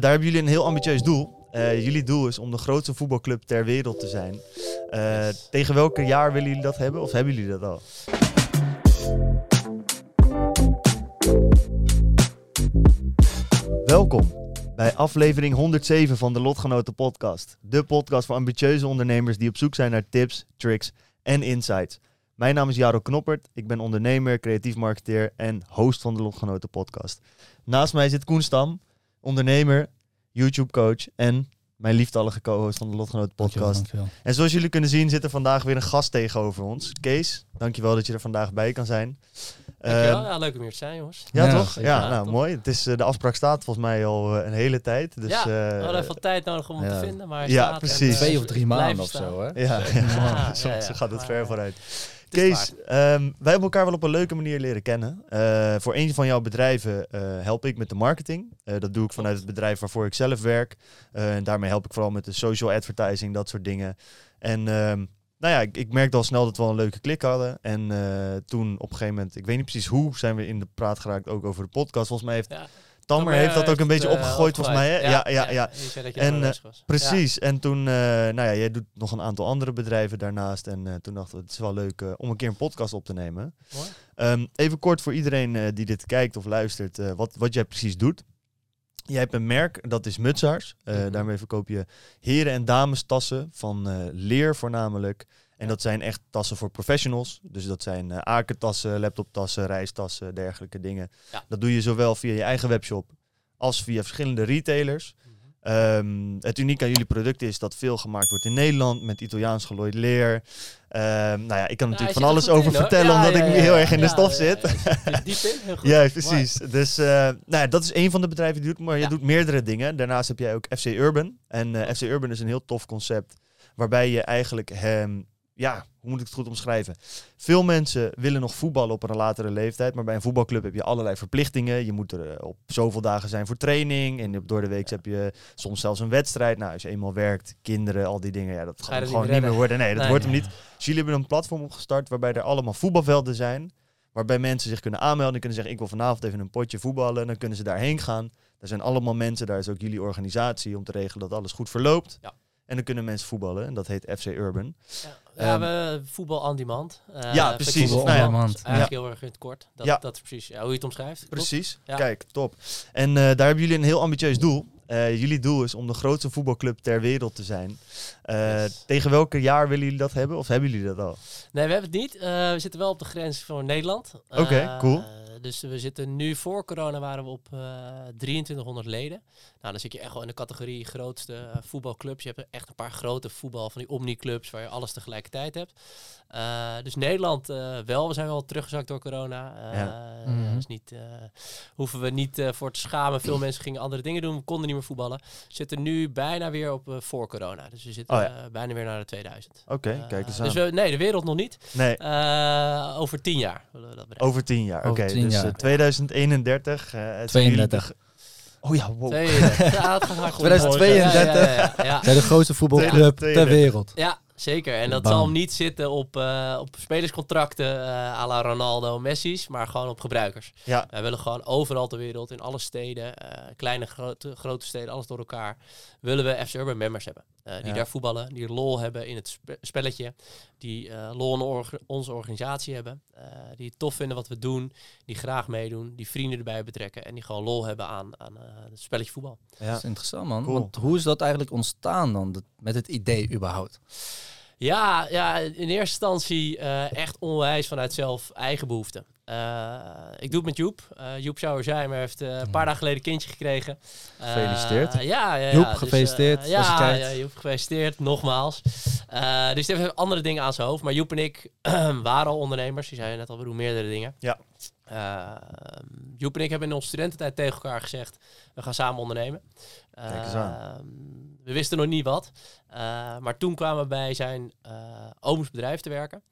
Daar hebben jullie een heel ambitieus doel. Uh, jullie doel is om de grootste voetbalclub ter wereld te zijn. Uh, tegen welke jaar willen jullie dat hebben? Of hebben jullie dat al? Welkom bij aflevering 107 van de Lotgenoten Podcast. De podcast voor ambitieuze ondernemers die op zoek zijn naar tips, tricks en insights. Mijn naam is Jaro Knoppert. Ik ben ondernemer, creatief marketeer en host van de Lotgenoten Podcast. Naast mij zit Koen Stam, ondernemer, YouTube-coach en mijn lieftallige co-host van de Lotgenoten podcast. En zoals jullie kunnen zien zit er vandaag weer een gast tegenover ons. Kees, dankjewel dat je er vandaag bij kan zijn. Dankjewel. Uh, ja, leuk om hier te zijn, jongens. Ja, toch? Ja, nou mooi. Het is, uh, de afspraak staat volgens mij al uh, een hele tijd. Dus, ja, we hadden even tijd nodig om hem te vinden. Maar ja, precies. Twee of drie maanden of zo, hè? Ja, ja. soms gaat het ver vooruit. Kees, um, wij hebben elkaar wel op een leuke manier leren kennen. Uh, voor een van jouw bedrijven uh, help ik met de marketing. Uh, dat doe ik vanuit het bedrijf waarvoor ik zelf werk. en daarmee help ik vooral met de social advertising, dat soort dingen. En um, nou ja, ik, ik, merkte al snel dat we een leuke klik hadden. En toen op een gegeven moment, ik weet niet precies hoe, zijn we in de praat geraakt ook over de podcast. Volgens mij heeft... Ja Tammer heeft dat ook een beetje opgegooid, volgens mij. Hè? Ja, ja, ja. En, uh, precies. En toen, uh, nou ja, jij doet nog een aantal andere bedrijven daarnaast. En toen dachten we, het is wel leuk om een keer een podcast op te nemen. Um, even kort voor iedereen die dit kijkt of luistert, wat, wat jij precies doet. Jij hebt een merk, dat is Mutsaars. Mm -hmm. Daarmee verkoop je heren- en dames tassen van leer voornamelijk. En dat zijn echt tassen voor professionals. Dus dat zijn uh, akertassen, laptoptassen, reistassen, dergelijke dingen. Dat doe je zowel via je eigen webshop als via verschillende retailers. Um, het unieke aan jullie product is dat veel gemaakt wordt in Nederland met Italiaans gelooid leer. Um, nou ja, ik kan natuurlijk van alles over vertellen omdat ik heel erg in de stof zit. Diep in, heel goed. Ja, precies. Dus uh, nou ja, dat is een van de bedrijven die doet, maar je doet meerdere dingen. Daarnaast heb jij ook FC Urban. En uh, FC Urban is een heel tof concept waarbij je eigenlijk hem ja, hoe moet ik het goed omschrijven? Veel mensen willen nog voetballen op een latere leeftijd. Maar bij een voetbalclub heb je allerlei verplichtingen. Je moet er eh, op zoveel dagen zijn voor training. En door de week heb je soms zelfs een wedstrijd. Nou, als je eenmaal werkt, kinderen, al die dingen. Ja, dat gaat gewoon niet, meer worden. Nee, dat wordt hem niet. Dus jullie hebben een platform opgestart waarbij er allemaal voetbalvelden zijn. Waarbij mensen zich kunnen aanmelden. En kunnen zeggen, ik wil vanavond even een potje voetballen. Dan kunnen ze daarheen gaan. Er zijn allemaal mensen. Daar is ook jullie organisatie om te regelen dat alles goed verloopt. Ja. En dan kunnen mensen voetballen. En dat heet FC Urban. Ja. Ja, um, we voetbal on demand. Uh, ja, precies. Voetbal nou, demand. Eigenlijk heel erg in het kort. Dat, ja. dat is precies ja, hoe je het omschrijft. Precies. Ja. Kijk, top. En uh, daar hebben jullie een heel ambitieus doel. Uh, jullie doel is om de grootste voetbalclub ter wereld te zijn. Yes. Tegen welke jaar willen jullie dat hebben? Of hebben jullie dat al? Nee, we hebben het niet. we zitten wel op de grens van Nederland. Oké, okay, cool dus we zitten nu voor corona waren we op uh, 2300 leden. Nou, dan zit je echt wel in de categorie grootste voetbalclubs. Je hebt echt een paar grote voetbal van die omniclubs waar je alles tegelijkertijd hebt. Uh, dus Nederland wel. We zijn wel teruggezakt door corona. Ja. Mm dus niet, hoeven we niet voor te schamen. Veel mensen gingen andere dingen doen. We konden niet meer voetballen. We zitten nu bijna weer op voor corona. Dus we zitten oh, ja. bijna weer naar de 2000. Oké, okay, kijk eens aan. Dus we, nee, de wereld nog niet. Nee. over tien jaar willen we dat bereiken. Over tien jaar, oké. Okay, dus uh, 2031. Uh, 32. Oh ja, wow. Ja, 2032 ja, ja, ja, zijn de grootste voetbalclub ter wereld. Ja, Zeker, en dat Bam. zal niet zitten op, uh, op spelerscontracten uh, à la Ronaldo Messi's, maar gewoon op gebruikers. Ja. Wij willen gewoon overal ter wereld, in alle steden, uh, kleine, grote, grote steden, alles door elkaar, willen we FC Urban members hebben. Die ja. daar voetballen, die lol hebben in het spe spelletje, die lol in or onze organisatie hebben, die het tof vinden wat we doen, die graag meedoen, die vrienden erbij betrekken en die gewoon lol hebben aan, aan het spelletje voetbal. Ja. Dat is interessant man, cool. want hoe is dat eigenlijk ontstaan dan, dat, met het idee überhaupt? Ja, ja, in eerste instantie uh, echt onwijs vanuit zelf eigen behoeften. Uh, ik doe het met Joep. Uh, Joep Schouwer-Zijmer heeft een paar dagen geleden een kindje gekregen. Gefeliciteerd. ja, ja, ja, Joep, dus, gefeliciteerd. ja, ja, Joep, gefeliciteerd. Nogmaals. dus hij heeft andere dingen aan zijn hoofd. Maar Joep en ik waren al ondernemers. Die zeiden net al, we doen meerdere dingen. Ja. Joep en ik hebben in onze studententijd tegen elkaar gezegd, we gaan samen ondernemen. Ehm, we wisten nog niet wat. Uh, maar toen kwamen we bij zijn ooms bedrijf te werken.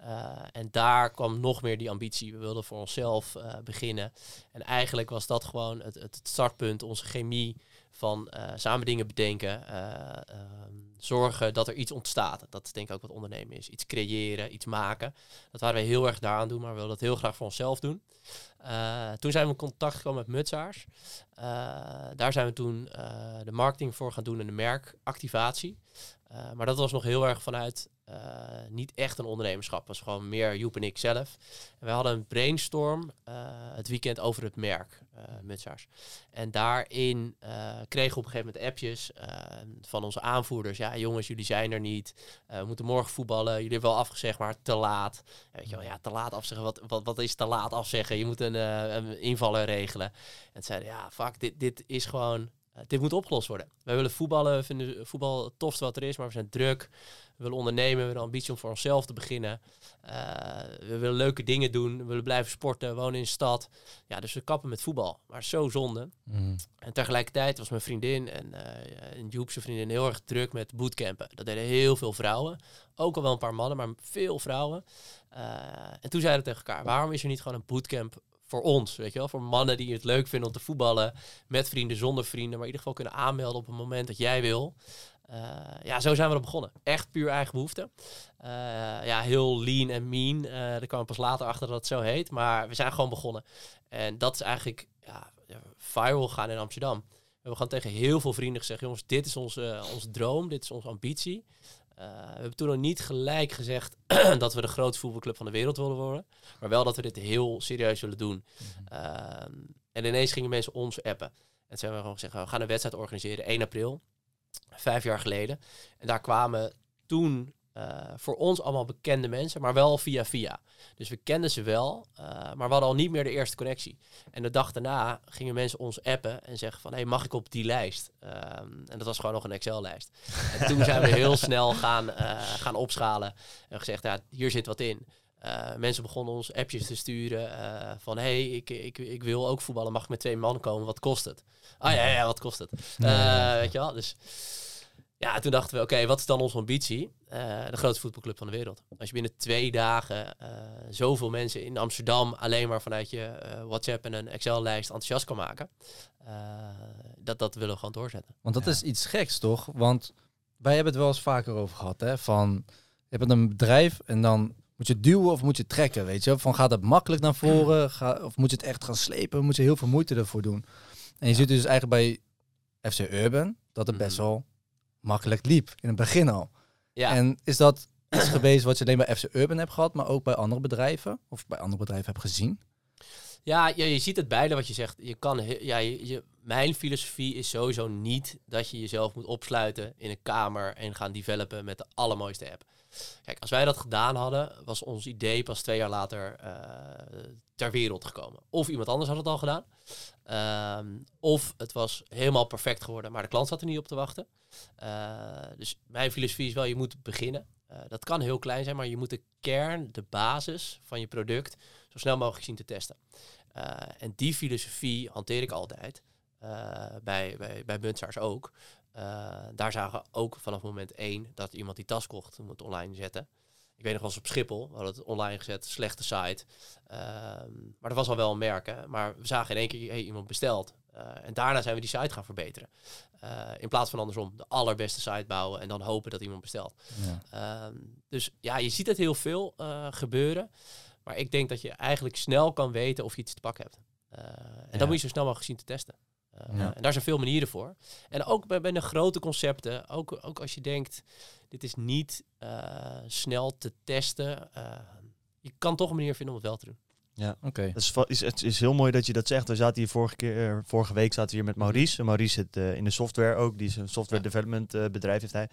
Uh, en daar kwam nog meer die ambitie. We wilden voor onszelf beginnen. En eigenlijk was dat gewoon het, het startpunt, onze chemie van samen dingen bedenken, ehm, zorgen dat er iets ontstaat. Dat is denk ik ook wat ondernemen is. Iets creëren, iets maken. Dat waren we heel erg daaraan doen, maar we wilden dat heel graag voor onszelf doen. toen zijn we in contact gekomen met Mutsaars. daar zijn we toen de marketing voor gaan doen en de merkactivatie. maar dat was nog heel erg vanuit niet echt een ondernemerschap. Het was gewoon meer Joep en ik zelf. En we hadden een brainstorm uh, het weekend over het merk uh, Mutsaars. En daarin kregen we op een gegeven moment appjes van onze aanvoerders. Ja, jongens, jullie zijn er niet. we moeten morgen voetballen. Jullie hebben wel afgezegd, maar te laat. Weet je wel, ja, te laat afzeggen. Wat, wat, wat is te laat afzeggen? Je moet een, een invaller regelen. En zeiden, ja, fuck, dit, dit is gewoon... dit moet opgelost worden. Wij willen voetballen, we vinden voetbal het tofste wat er is, maar we zijn druk. We willen ondernemen, we hebben de ambitie om voor onszelf te beginnen. Uh, we willen leuke dingen doen, we willen blijven sporten, wonen in de stad. Ja, dus we kappen met voetbal. Maar zo zonde. Mm. En tegelijkertijd was mijn vriendin en, uh, en Joep, zijn vriendin, heel erg druk met bootcampen. Dat deden heel veel vrouwen. Ook al wel een paar mannen, maar veel vrouwen. Uh, en toen zeiden we tegen elkaar, waarom is er niet gewoon een bootcamp voor ons, weet je wel, voor mannen die het leuk vinden om te voetballen, met vrienden, zonder vrienden, maar in ieder geval kunnen aanmelden op het moment dat jij wil. Uh, ja, zo zijn we er begonnen. Echt puur eigen behoefte. Uh, ja, heel lean en mean. Uh, daar kwam pas later achter dat het zo heet. Maar we zijn gewoon begonnen. En dat is eigenlijk ja, viral gaan in Amsterdam. We hebben tegen heel veel vrienden gezegd... jongens, dit is onze, onze droom, dit is onze ambitie. We hebben toen nog niet gelijk gezegd dat we de grootste voetbalclub van de wereld willen worden. Maar wel dat we dit heel serieus willen doen. Mm en ineens gingen mensen ons appen. En toen hebben we gewoon gezegd, we gaan een wedstrijd organiseren, 1 april vijf jaar geleden. En daar kwamen toen uh, voor ons allemaal bekende mensen, maar wel via via. Dus we kenden ze wel, uh, maar we hadden al niet meer de eerste connectie. En de dag daarna gingen mensen ons appen en zeggen van... hey, mag ik op die lijst? Um, en dat was gewoon nog een Excel-lijst. en toen zijn we heel snel gaan, uh, gaan opschalen en gezegd, ja, hier zit wat in. Mensen begonnen ons appjes te sturen van hey, ik, ik, ik wil ook voetballen, mag ik met twee man komen, wat kost het? Ah ja, ja, wat kost het? Weet je wel, dus ja, toen dachten we, oké, wat is dan onze ambitie? de grootste voetbalclub van de wereld. Als je binnen twee dagen zoveel mensen in Amsterdam alleen maar vanuit je WhatsApp en een Excel-lijst enthousiast kan maken, dat, dat willen we gewoon doorzetten. Want dat is iets geks, toch? Want wij hebben het wel eens vaker over gehad, hè? Van, je hebt een bedrijf en dan moet je duwen of moet je trekken, weet je? Van gaat het makkelijk naar voren? Ga, of moet je het echt gaan slepen? Moet je heel veel moeite ervoor doen? En je ziet dus eigenlijk bij FC Urban dat het best mhm. wel makkelijk liep in het begin al. Ja. En is dat iets geweest wat je alleen bij FC Urban hebt gehad, maar ook bij andere bedrijven of bij andere bedrijven hebt gezien? Ja, ja, je ziet het beide wat je zegt. Je kan, ja, je, mijn filosofie is sowieso niet dat je jezelf moet opsluiten in een kamer en gaan developen met de allermooiste app. Kijk, als wij dat gedaan hadden, was ons idee pas twee jaar later uh, ter wereld gekomen. Of iemand anders had het al gedaan. Ehm, of het was helemaal perfect geworden, maar de klant zat er niet op te wachten. Uh, dus mijn filosofie is wel, je moet beginnen. Uh, dat kan heel klein zijn, maar je moet de kern, de basis van je product, zo snel mogelijk zien te testen. en die filosofie hanteer ik altijd. bij, bij, bij ook. Daar zagen we ook vanaf moment één dat iemand die tas kocht, moet online zetten. Ik weet nog wel eens op Schiphol, we hadden het online gezet, slechte site. Uh, maar dat was al wel een merk. Hè? Maar we zagen in één keer hey, iemand besteld. Uh, en daarna zijn we die site gaan verbeteren. Uh, in plaats van andersom, de allerbeste site bouwen en dan hopen dat iemand bestelt. Ja. Ehm, dus ja, je ziet het heel veel gebeuren. Maar ik denk dat je eigenlijk snel kan weten of je iets te pakken hebt. en ja. dan moet je zo snel mogelijk zien te testen. Uh, En daar zijn veel manieren voor. En ook bij, bij de grote concepten, ook, ook als je denkt, dit is niet uh, snel te testen, uh, je kan toch een manier vinden om het wel te doen. Ja, oké. Okay. Is, het is heel mooi dat je dat zegt. We zaten hier vorige, keer, vorige week zaten we hier met Maurice. En Maurice zit in de software ook. Die is een software development bedrijf heeft hij. En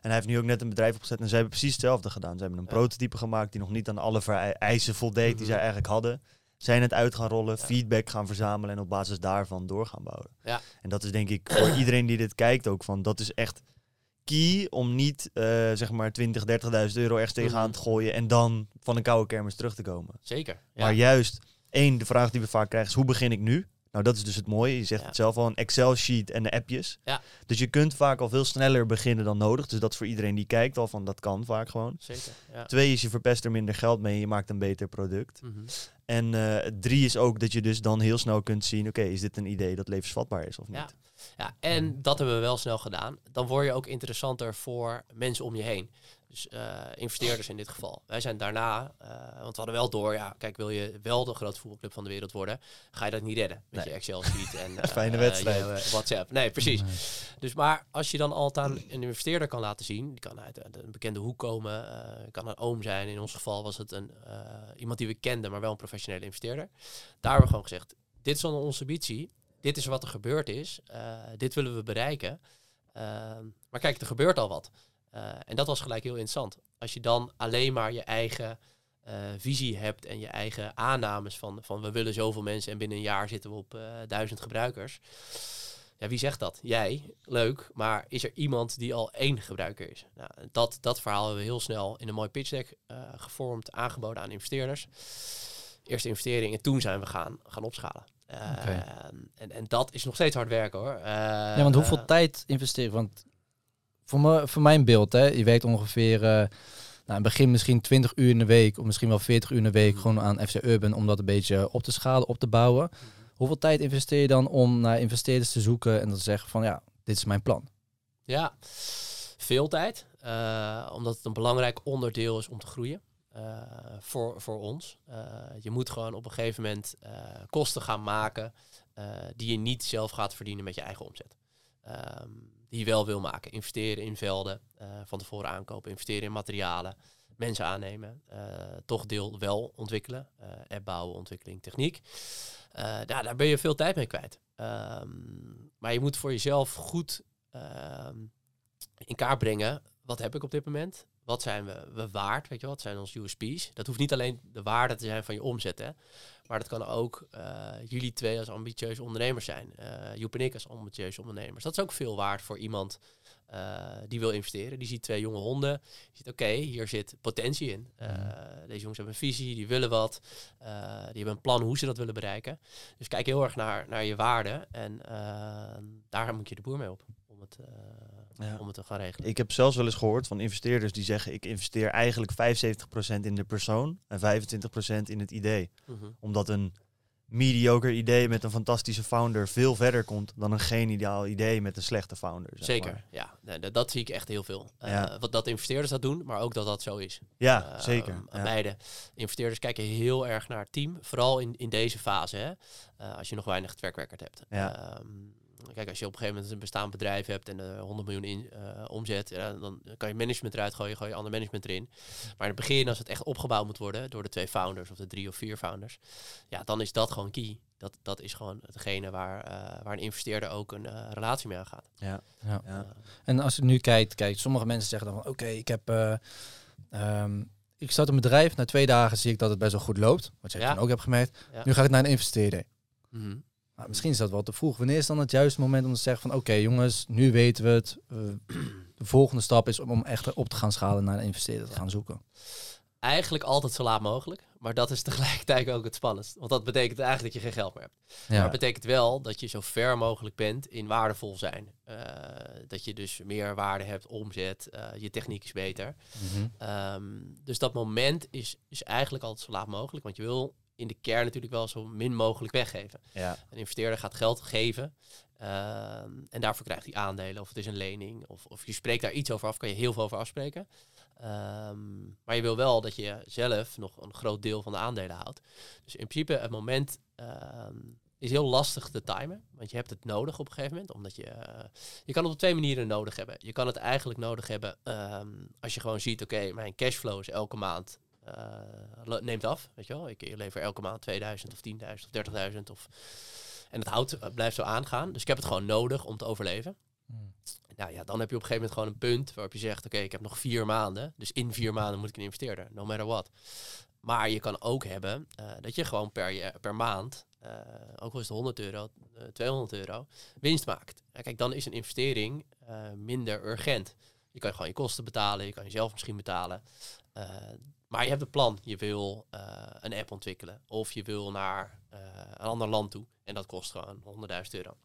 hij heeft nu ook net een bedrijf opgezet. En zij hebben precies hetzelfde gedaan. Ze hebben een prototype gemaakt die nog niet aan alle vereisen voldeed die mhm. zij eigenlijk hadden zijn het uit gaan rollen, feedback gaan verzamelen en op basis daarvan door gaan bouwen. Ja. En dat is denk ik voor iedereen die dit kijkt ook van, dat is echt key om niet uh, zeg maar 20, 30.000 euro ergens tegenaan te gooien en dan van een koude kermis terug te komen. Zeker. Ja. Maar juist, één, de vraag die we vaak krijgen is hoe begin ik nu? Nou, dat is dus het mooie. Je zegt het zelf al, een Excel-sheet en de appjes. Ja. Dus je kunt vaak al veel sneller beginnen dan nodig. Dus dat is voor iedereen die kijkt al van, dat kan vaak gewoon. Zeker, ja. Twee is, je verpest er minder geld mee je maakt een beter product. Mm -hmm. En uh, drie is ook dat je dus dan heel snel kunt zien, oké, is dit een idee dat levensvatbaar is of niet? Ja. Ja, en dat hebben we wel snel gedaan. Dan word je ook interessanter voor mensen om je heen. Dus uh, investeerders in dit geval. Wij zijn daarna, uh, want we hadden wel door, ja, kijk, wil je wel de grootste voetbalclub van de wereld worden, ga je dat niet redden met je Excel-sheet en uh, fijne wedstrijd, WhatsApp. Nee, precies. Dus maar als je dan altijd een investeerder kan laten zien, die kan uit een bekende hoek komen, kan een oom zijn. In ons geval was het een iemand die we kenden, maar wel een professionele investeerder. Daar hebben we gewoon gezegd, dit is dan onze ambitie, dit is wat er gebeurd is, dit willen we bereiken. Ehm, maar kijk, er gebeurt al wat. Uh, en dat was gelijk heel interessant. Als je dan alleen maar je eigen uh, visie hebt en je eigen aannames van, van we willen zoveel mensen en binnen een jaar zitten we op uh, duizend gebruikers. Ja, wie zegt dat? Jij, leuk, maar is er iemand die al één gebruiker is? Nou, dat, dat verhaal hebben we heel snel in een mooi pitch deck gevormd, aangeboden aan investeerders. Eerste investering en toen zijn we gaan, gaan opschalen. Okay. en, en dat is nog steeds hard werken hoor. ja, want hoeveel tijd investeren? Want voor, me, voor mijn beeld, hè, je werkt ongeveer uh, nou, in het begin misschien 20 uur in de week, of misschien wel 40 uur in de week, mhm. gewoon aan FC Urban om dat een beetje op te schalen, op te bouwen. Mhm. Hoeveel tijd investeer je dan om naar investeerders te zoeken en dan te zeggen van ja, dit is mijn plan? Ja, veel tijd. Uh, omdat het een belangrijk onderdeel is om te groeien. Uh, voor, voor ons. Uh, je moet gewoon op een gegeven moment kosten gaan maken die je niet zelf gaat verdienen met je eigen omzet. Um, die wel wil maken. Investeren in velden, uh, van tevoren aankopen, investeren in materialen, mensen aannemen, uh, toch deel wel ontwikkelen, uh, app bouwen, ontwikkeling, techniek. daar, daar ben je veel tijd mee kwijt. Um, maar je moet voor jezelf goed uh, in kaart brengen, wat heb ik op dit moment? Wat zijn we, we waard? Weet je wat zijn onze USP's? Dat hoeft niet alleen de waarde te zijn van je omzet, hè? Maar dat kan ook uh, jullie twee als ambitieuze ondernemers zijn. Uh, Joep en ik als ambitieuze ondernemers. Dat is ook veel waard voor iemand uh, die wil investeren. Die ziet twee jonge honden. Die ziet, oké, hier zit potentie in. Deze jongens hebben een visie, die willen wat. die hebben een plan hoe ze dat willen bereiken. Dus kijk heel erg naar, naar je waarde. En daar moet je de boer mee op. Om het, ja. om het te gaan regelen. Ik heb zelfs wel eens gehoord van investeerders die zeggen: ik investeer eigenlijk 75% in de persoon en 25% in het idee. Mhm. Omdat een mediocre idee met een fantastische founder veel verder komt dan een geen ideaal idee met een slechte founder. zeker, ja. dat zie ik echt heel veel. Uh, wat dat investeerders dat doen, maar ook dat dat zo is. Ja, uh, zeker. Ja. Beide investeerders kijken heel erg naar het team, vooral in, in deze fase, hè, uh, als je nog weinig track hebt. Ja. Ehm, Kijk, als je op een gegeven moment een bestaand bedrijf hebt en uh, 100 miljoen in, uh, omzet, ja, dan kan je management eruit gooien, gooi je ander management erin. Maar in het begin, als het echt opgebouwd moet worden door de twee founders of de drie of vier founders, ja, dan is dat gewoon key. Dat, dat is gewoon hetgene waar, uh, waar een investeerder ook een uh, relatie mee aangaat. Ja. ja. ja. En als je nu kijkt, kijk, sommige mensen zeggen dan van oké, ik heb. Um, ik start een bedrijf, na twee dagen zie ik dat het best wel goed loopt. Wat jij ja. ook hebt gemerkt. Nu ga ik naar een investeerder. Mm maar misschien is dat wel te vroeg. Wanneer is dan het juiste moment om te zeggen van oké jongens, nu weten we het. de volgende stap is om echt op te gaan schalen naar een investeerder te gaan zoeken. Eigenlijk altijd zo laat mogelijk. Maar dat is tegelijkertijd ook het spannendst. Want dat betekent eigenlijk dat je geen geld meer hebt. Ja. Maar het betekent wel dat je zo ver mogelijk bent in waardevol zijn. Uh, dat je dus meer waarde hebt, omzet, uh, je techniek is beter. Mm -hmm. dus dat moment is, is eigenlijk altijd zo laat mogelijk. Want je wil in de kern natuurlijk wel zo min mogelijk weggeven. Ja. Een investeerder gaat geld geven ehm, en daarvoor krijgt hij aandelen of het is een lening of, of je spreekt daar iets over af, kan je heel veel over afspreken. Ehm, maar je wil wel dat je zelf nog een groot deel van de aandelen houdt. Dus in principe het moment ehm, is heel lastig te timen, want je hebt het nodig op een gegeven moment, omdat je uh, je kan het op twee manieren nodig hebben. Je kan het eigenlijk nodig hebben als je gewoon ziet, oké, mijn cashflow is elke maand neemt af. Weet je wel? Ik, lever elke maand 2000 of 10.000 of 30.000. Of... En het houdt, uh, blijft zo aangaan. Dus ik heb het gewoon nodig om te overleven. Hmm. Nou ja, dan heb je op een gegeven moment gewoon een punt waarop je zegt: Oké, ik heb nog vier maanden. Dus in vier maanden moet ik een investeerder, no matter what. Maar je kan ook hebben uh, dat je gewoon per, per maand, ook al is het 100 euro, 200 euro, winst maakt. Kijk, dan is een investering minder urgent. Je kan gewoon je kosten betalen, je kan jezelf misschien betalen. Maar je hebt een plan. Je wil uh, een app ontwikkelen. Of je wil naar uh, een ander land toe. En dat kost gewoon 100.000 euro.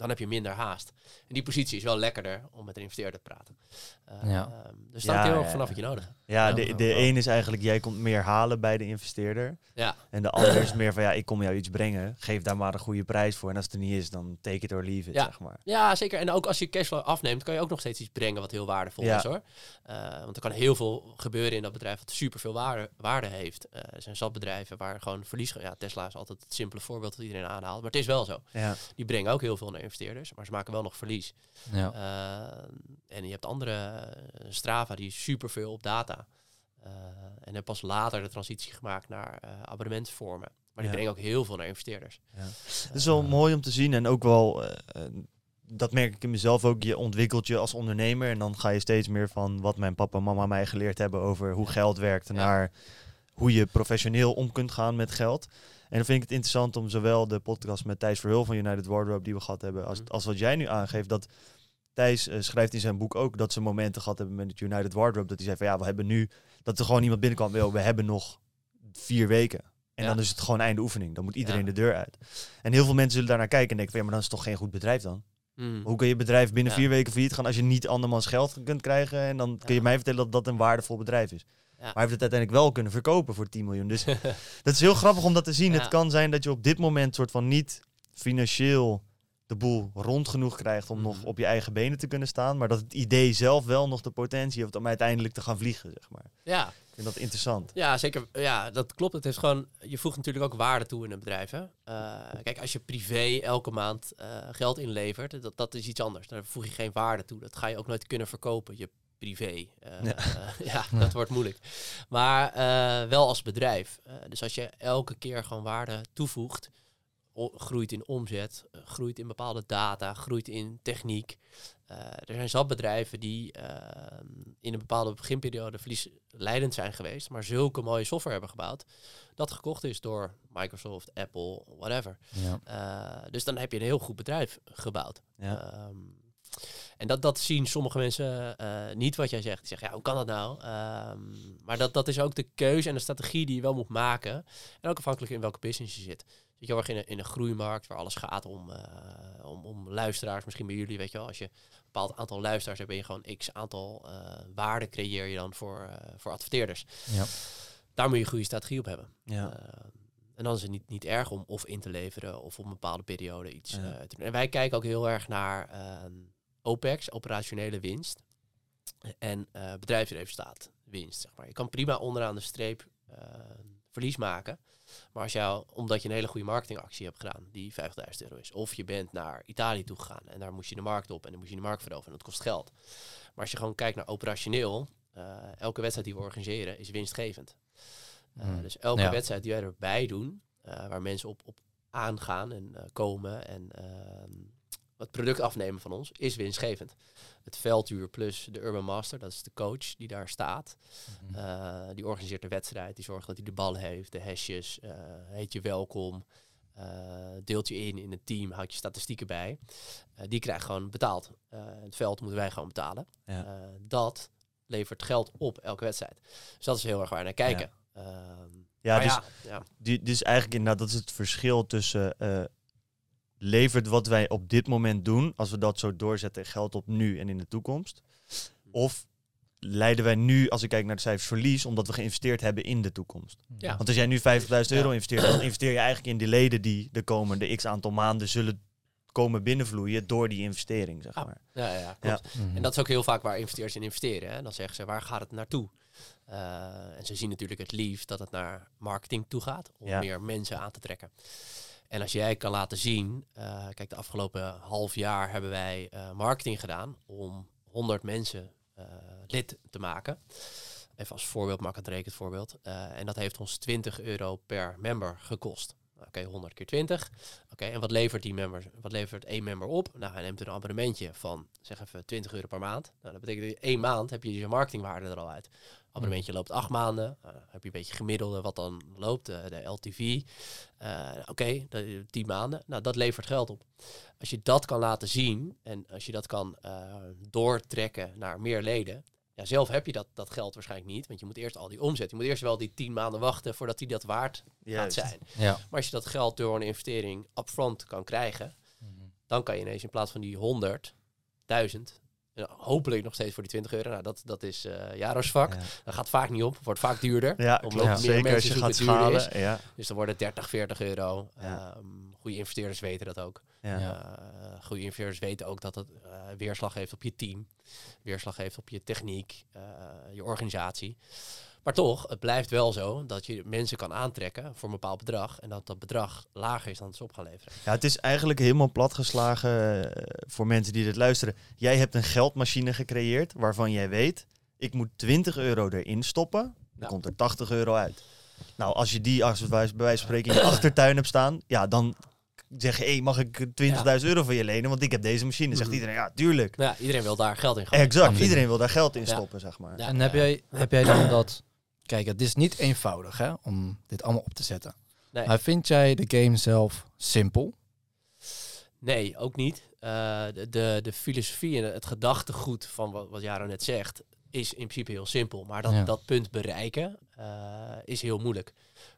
Dan heb je minder haast. En die positie is wel lekkerder om met een investeerder te praten. Uh, ja. Ehm, dus staat heel erg vanaf wat je nodig hebt. Ja, de, de een is eigenlijk, jij komt meer halen bij de investeerder. Ja. En de ander is meer van, ja, ik kom jou iets brengen. Geef daar maar een goede prijs voor. En als het er niet is, dan take it or leave it, ja. zeg maar. Ja, zeker. En ook als je cashflow afneemt, kan je ook nog steeds iets brengen wat heel waardevol is, hoor. Uh, want er kan heel veel gebeuren in dat bedrijf wat super veel waarde, waarde heeft. Uh, er zijn zat bedrijven waar gewoon verlies... Ja, Tesla is altijd het simpele voorbeeld dat iedereen aanhaalt. Maar het is wel zo. Ja. Die brengen ook heel veel naar investeerders, maar ze maken wel nog verlies. Ja. Uh, en je hebt andere, Strava, die super veel op data. Uh, en heb pas later de transitie gemaakt naar uh, abonnementsvormen. Maar die brengen ook heel veel naar investeerders. Ja. Het is wel mooi om te zien en ook wel, dat merk ik in mezelf ook, je ontwikkelt je als ondernemer en dan ga je steeds meer van wat mijn papa en mama mij geleerd hebben over hoe geld werkt naar hoe je professioneel om kunt gaan met geld. En dan vind ik het interessant om zowel de podcast met Thijs Verhul van United Wardrobe die we gehad hebben, als, mhm. als wat jij nu aangeeft, dat Thijs uh, schrijft in zijn boek ook dat ze momenten gehad hebben met het United Wardrobe, dat hij zei van ja, we hebben nu, dat er gewoon iemand binnenkwam, we hebben nog vier weken. En dan is het gewoon einde oefening. Dan moet iedereen de deur uit. En heel veel mensen zullen daarnaar kijken en denken van ja, maar dan is het toch geen goed bedrijf dan? Mm. Hoe kun je bedrijf binnen vier weken failliet gaan als je niet andermans geld kunt krijgen? En dan kun je mij vertellen dat dat een waardevol bedrijf is. Maar hij heeft het uiteindelijk wel kunnen verkopen voor 10 miljoen. Dus dat is heel grappig om dat te zien. Het kan zijn dat je op dit moment soort van niet financieel de boel rond genoeg krijgt om nog mhm. op je eigen benen te kunnen staan. Maar dat het idee zelf wel nog de potentie heeft om uiteindelijk te gaan vliegen, zeg maar. Ja. Ik vind dat interessant. Ja, zeker. Ja, dat klopt. Het is gewoon, je voegt natuurlijk ook waarde toe in een bedrijf. Hè? Uh, kijk, als je privé elke maand uh, geld inlevert, dat, dat is iets anders. Daar voeg je geen waarde toe. Dat ga je ook nooit kunnen verkopen. Je privé. Uh, ja. ja. dat wordt moeilijk. Maar wel als bedrijf. dus als je elke keer gewoon waarde toevoegt, groeit in omzet, eh, groeit in bepaalde data, groeit in techniek. Uh, er zijn zat bedrijven die uh, in een bepaalde beginperiode verliesleidend zijn geweest, maar zulke mooie software hebben gebouwd, dat gekocht is door Microsoft, Apple, whatever. Ja. Uh, dus dan heb je een heel goed bedrijf gebouwd. Ja. Um, en dat, dat zien sommige mensen niet wat jij zegt. Die zeggen, ja, hoe kan dat nou? Um, maar dat, dat is ook de keuze en de strategie die je wel moet maken. En ook afhankelijk in welke business je zit zit je heel erg in een, in een groeimarkt waar alles gaat om, uh, om, om luisteraars. Misschien bij jullie, weet je wel, als je een bepaald aantal luisteraars hebt, ben je gewoon x aantal uh, waarde creëer je dan voor, voor adverteerders. Ja. Daar moet je een goede strategie op hebben. Ja. en dan is het niet, niet erg om of in te leveren of op een bepaalde periode iets ja. te doen. En wij kijken ook heel erg naar ehm, OPEX, operationele winst. En bedrijfsresultaat, winst. Zeg maar. Je kan prima onderaan de streep verlies maken. Maar als jou, omdat je een hele goede marketingactie hebt gedaan, die 50.000 euro is, of je bent naar Italië toe gegaan en daar moest je de markt op en dan moest je de markt veroveren en dat kost geld. Maar als je gewoon kijkt naar operationeel, uh, elke wedstrijd die we organiseren is winstgevend. Uh, mm. Dus elke wedstrijd die wij erbij doen, uh, waar mensen op, op aangaan en komen en ehm, het product afnemen van ons, is winstgevend het veldhuur plus de Urban Master, dat is de coach die daar staat. Mhm. Eh, die organiseert de wedstrijd, die zorgt dat hij de bal heeft, de hesjes, uh, heet je welkom, uh, deelt je in in het team, houdt je statistieken bij. die krijgt gewoon betaald. het veld moeten wij gewoon betalen. dat levert geld op elke wedstrijd. Dus dat is heel erg waar naar kijken. Ja. Ehm, ja, dus, ja, dus eigenlijk inderdaad, dat is het verschil tussen levert wat wij op dit moment doen, als we dat zo doorzetten, geld op nu en in de toekomst? Of leiden wij nu, als ik kijk naar de cijfers, verlies omdat we geïnvesteerd hebben in de toekomst? Ja. Want als jij nu 50.000 euro investeert, dan investeer je eigenlijk in de leden die de komende x aantal maanden zullen komen binnenvloeien door die investering, zeg maar. Ja, ja, klopt. Ja. En dat is ook heel vaak waar investeerders in investeren. Hè? Dan zeggen ze, waar gaat het naartoe? Uh, en ze zien natuurlijk het liefst dat het naar marketing toe gaat, om meer mensen aan te trekken. En als jij kan laten zien, uh, kijk, de afgelopen half jaar hebben wij uh, marketing gedaan om 100 mensen uh, lid te maken. Even als voorbeeld, maak het rekent voorbeeld. en dat heeft ons 20 euro per member gekost. Oké, 100 keer 20. Oké, en wat levert die member, wat levert één member op? Nou, hij neemt een abonnementje van, zeg even, 20 euro per maand. Nou, dat betekent dat één maand heb je je marketingwaarde er al uit. Abonnementje loopt acht maanden. Uh, heb je een beetje gemiddelde wat dan loopt, uh, de LTV. Uh, Oké, okay, tien maanden. Nou, dat levert geld op. Als je dat kan laten zien en als je dat kan doortrekken naar meer leden. Ja, zelf heb je dat, dat geld waarschijnlijk niet, want je moet eerst al die omzet. Je moet eerst wel die tien maanden wachten voordat die dat waard gaat zijn. Ja. Maar als je dat geld door een investering upfront kan krijgen, Dan kan je ineens in plaats van die 100, 1000, hopelijk nog steeds voor die 20 euro. Nou, dat, dat is uh, Jaro's vak. Dat gaat vaak niet op. Wordt vaak duurder. Ja, Omdat meer Zeker als je gaat schalen. Ja. Dus dan worden 30, 40 euro. Um, goede investeerders weten dat ook. Ja. Uh, goede investeerders weten ook dat het uh, weerslag heeft op je team. Weerslag heeft op je techniek, je organisatie. Maar toch, het blijft wel zo dat je mensen kan aantrekken voor een bepaald bedrag. En dat dat bedrag lager is dan het ze op gaan leveren. Ja, het is eigenlijk helemaal platgeslagen uh, voor mensen die dit luisteren. Jij hebt een geldmachine gecreëerd waarvan jij weet, ik moet 20 euro erin stoppen. Dan komt er 80 euro uit. Nou, als je die als bij wijze van spreken in je achtertuin hebt staan, ja, dan zeg je, hey, mag ik 20.000 euro van je lenen? Want ik heb deze machine. Zegt mhm. iedereen, ja, tuurlijk. Ja, iedereen wil daar geld in gooien. Exact, iedereen wil daar geld in stoppen, zeg maar. en heb jij, heb jij dan dat Kijk, het is niet eenvoudig hè, om dit allemaal op te zetten. Nee. Maar vind jij de game zelf simpel? Nee, ook niet. Uh, de, de, filosofie en het gedachtegoed van wat, wat Jaro net zegt, is in principe heel simpel. Maar dat, dat punt bereiken uh, is heel moeilijk.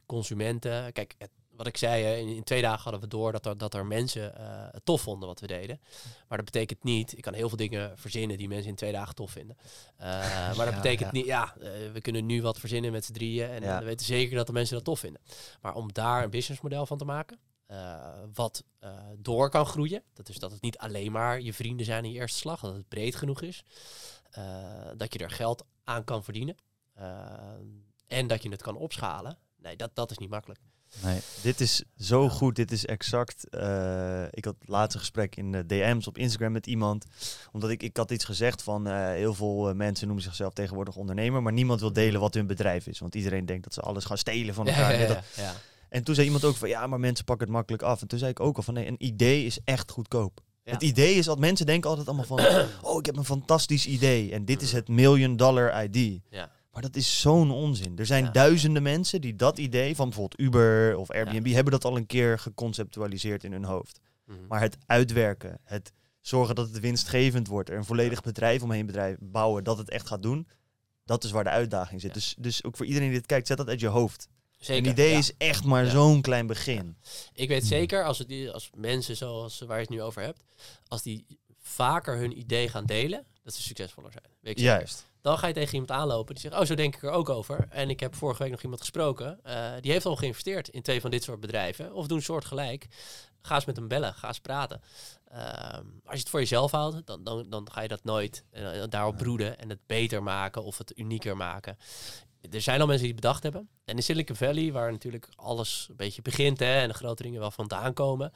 Consumenten, kijk, het, wat ik zei, in, in, twee dagen hadden we door dat er, dat er mensen uh, het tof vonden wat we deden. Maar dat betekent niet, ik kan heel veel dingen verzinnen die mensen in twee dagen tof vinden. Uh, maar dat betekent niet, ja, uh, we kunnen nu wat verzinnen met z'n drieën en we weten zeker dat de mensen dat tof vinden. Maar om daar een businessmodel van te maken, wat door kan groeien, dat is dat het niet alleen maar je vrienden zijn in je eerste slag, dat het breed genoeg is, dat je er geld aan kan verdienen en dat je het kan opschalen. Nee, dat, dat is niet makkelijk. Nee. Dit is zo goed. Dit is exact. Uh, ik had het laatste gesprek in de DM's op Instagram met iemand. Omdat ik, ik had iets gezegd van uh, heel veel uh, mensen noemen zichzelf tegenwoordig ondernemer. Maar niemand wil delen wat hun bedrijf is. Want iedereen denkt dat ze alles gaan stelen van elkaar. Ja, ja, ja, en toen zei iemand ook van ja, maar mensen pakken het makkelijk af. En toen zei ik ook al van nee, een idee is echt goedkoop. Het idee is dat mensen denken altijd allemaal van oh, ik heb een fantastisch idee. En dit is het million dollar ID. Ja. Maar dat is zo'n onzin. Er zijn duizenden mensen die dat idee van bijvoorbeeld Uber of Airbnb hebben dat al een keer geconceptualiseerd in hun hoofd. Mhm. Maar het uitwerken, het zorgen dat het winstgevend wordt, er een volledig bedrijf omheen bedrijf bouwen dat het echt gaat doen, dat is waar de uitdaging zit. Dus, dus ook voor iedereen die dit kijkt, zet dat uit je hoofd. Zeker, een idee is echt maar zo'n klein begin. Ik weet zeker, als, het, als mensen zoals waar je het nu over hebt, als die vaker hun idee gaan delen, dat ze succesvoller zijn. Weet Juist. Dan ga je tegen iemand aanlopen die zegt, oh, zo denk ik er ook over. En ik heb vorige week nog iemand gesproken, uh, die heeft al geïnvesteerd in twee van dit soort bedrijven. Of doen soortgelijk. Ga eens met hem bellen, ga eens praten. Ehm, als je het voor jezelf houdt, dan, dan, dan ga je dat nooit uh, daarop broeden en het beter maken of het unieker maken. Er zijn al mensen die het bedacht hebben. En in Silicon Valley, waar natuurlijk alles een beetje begint hè, en de grote dingen wel vandaan komen,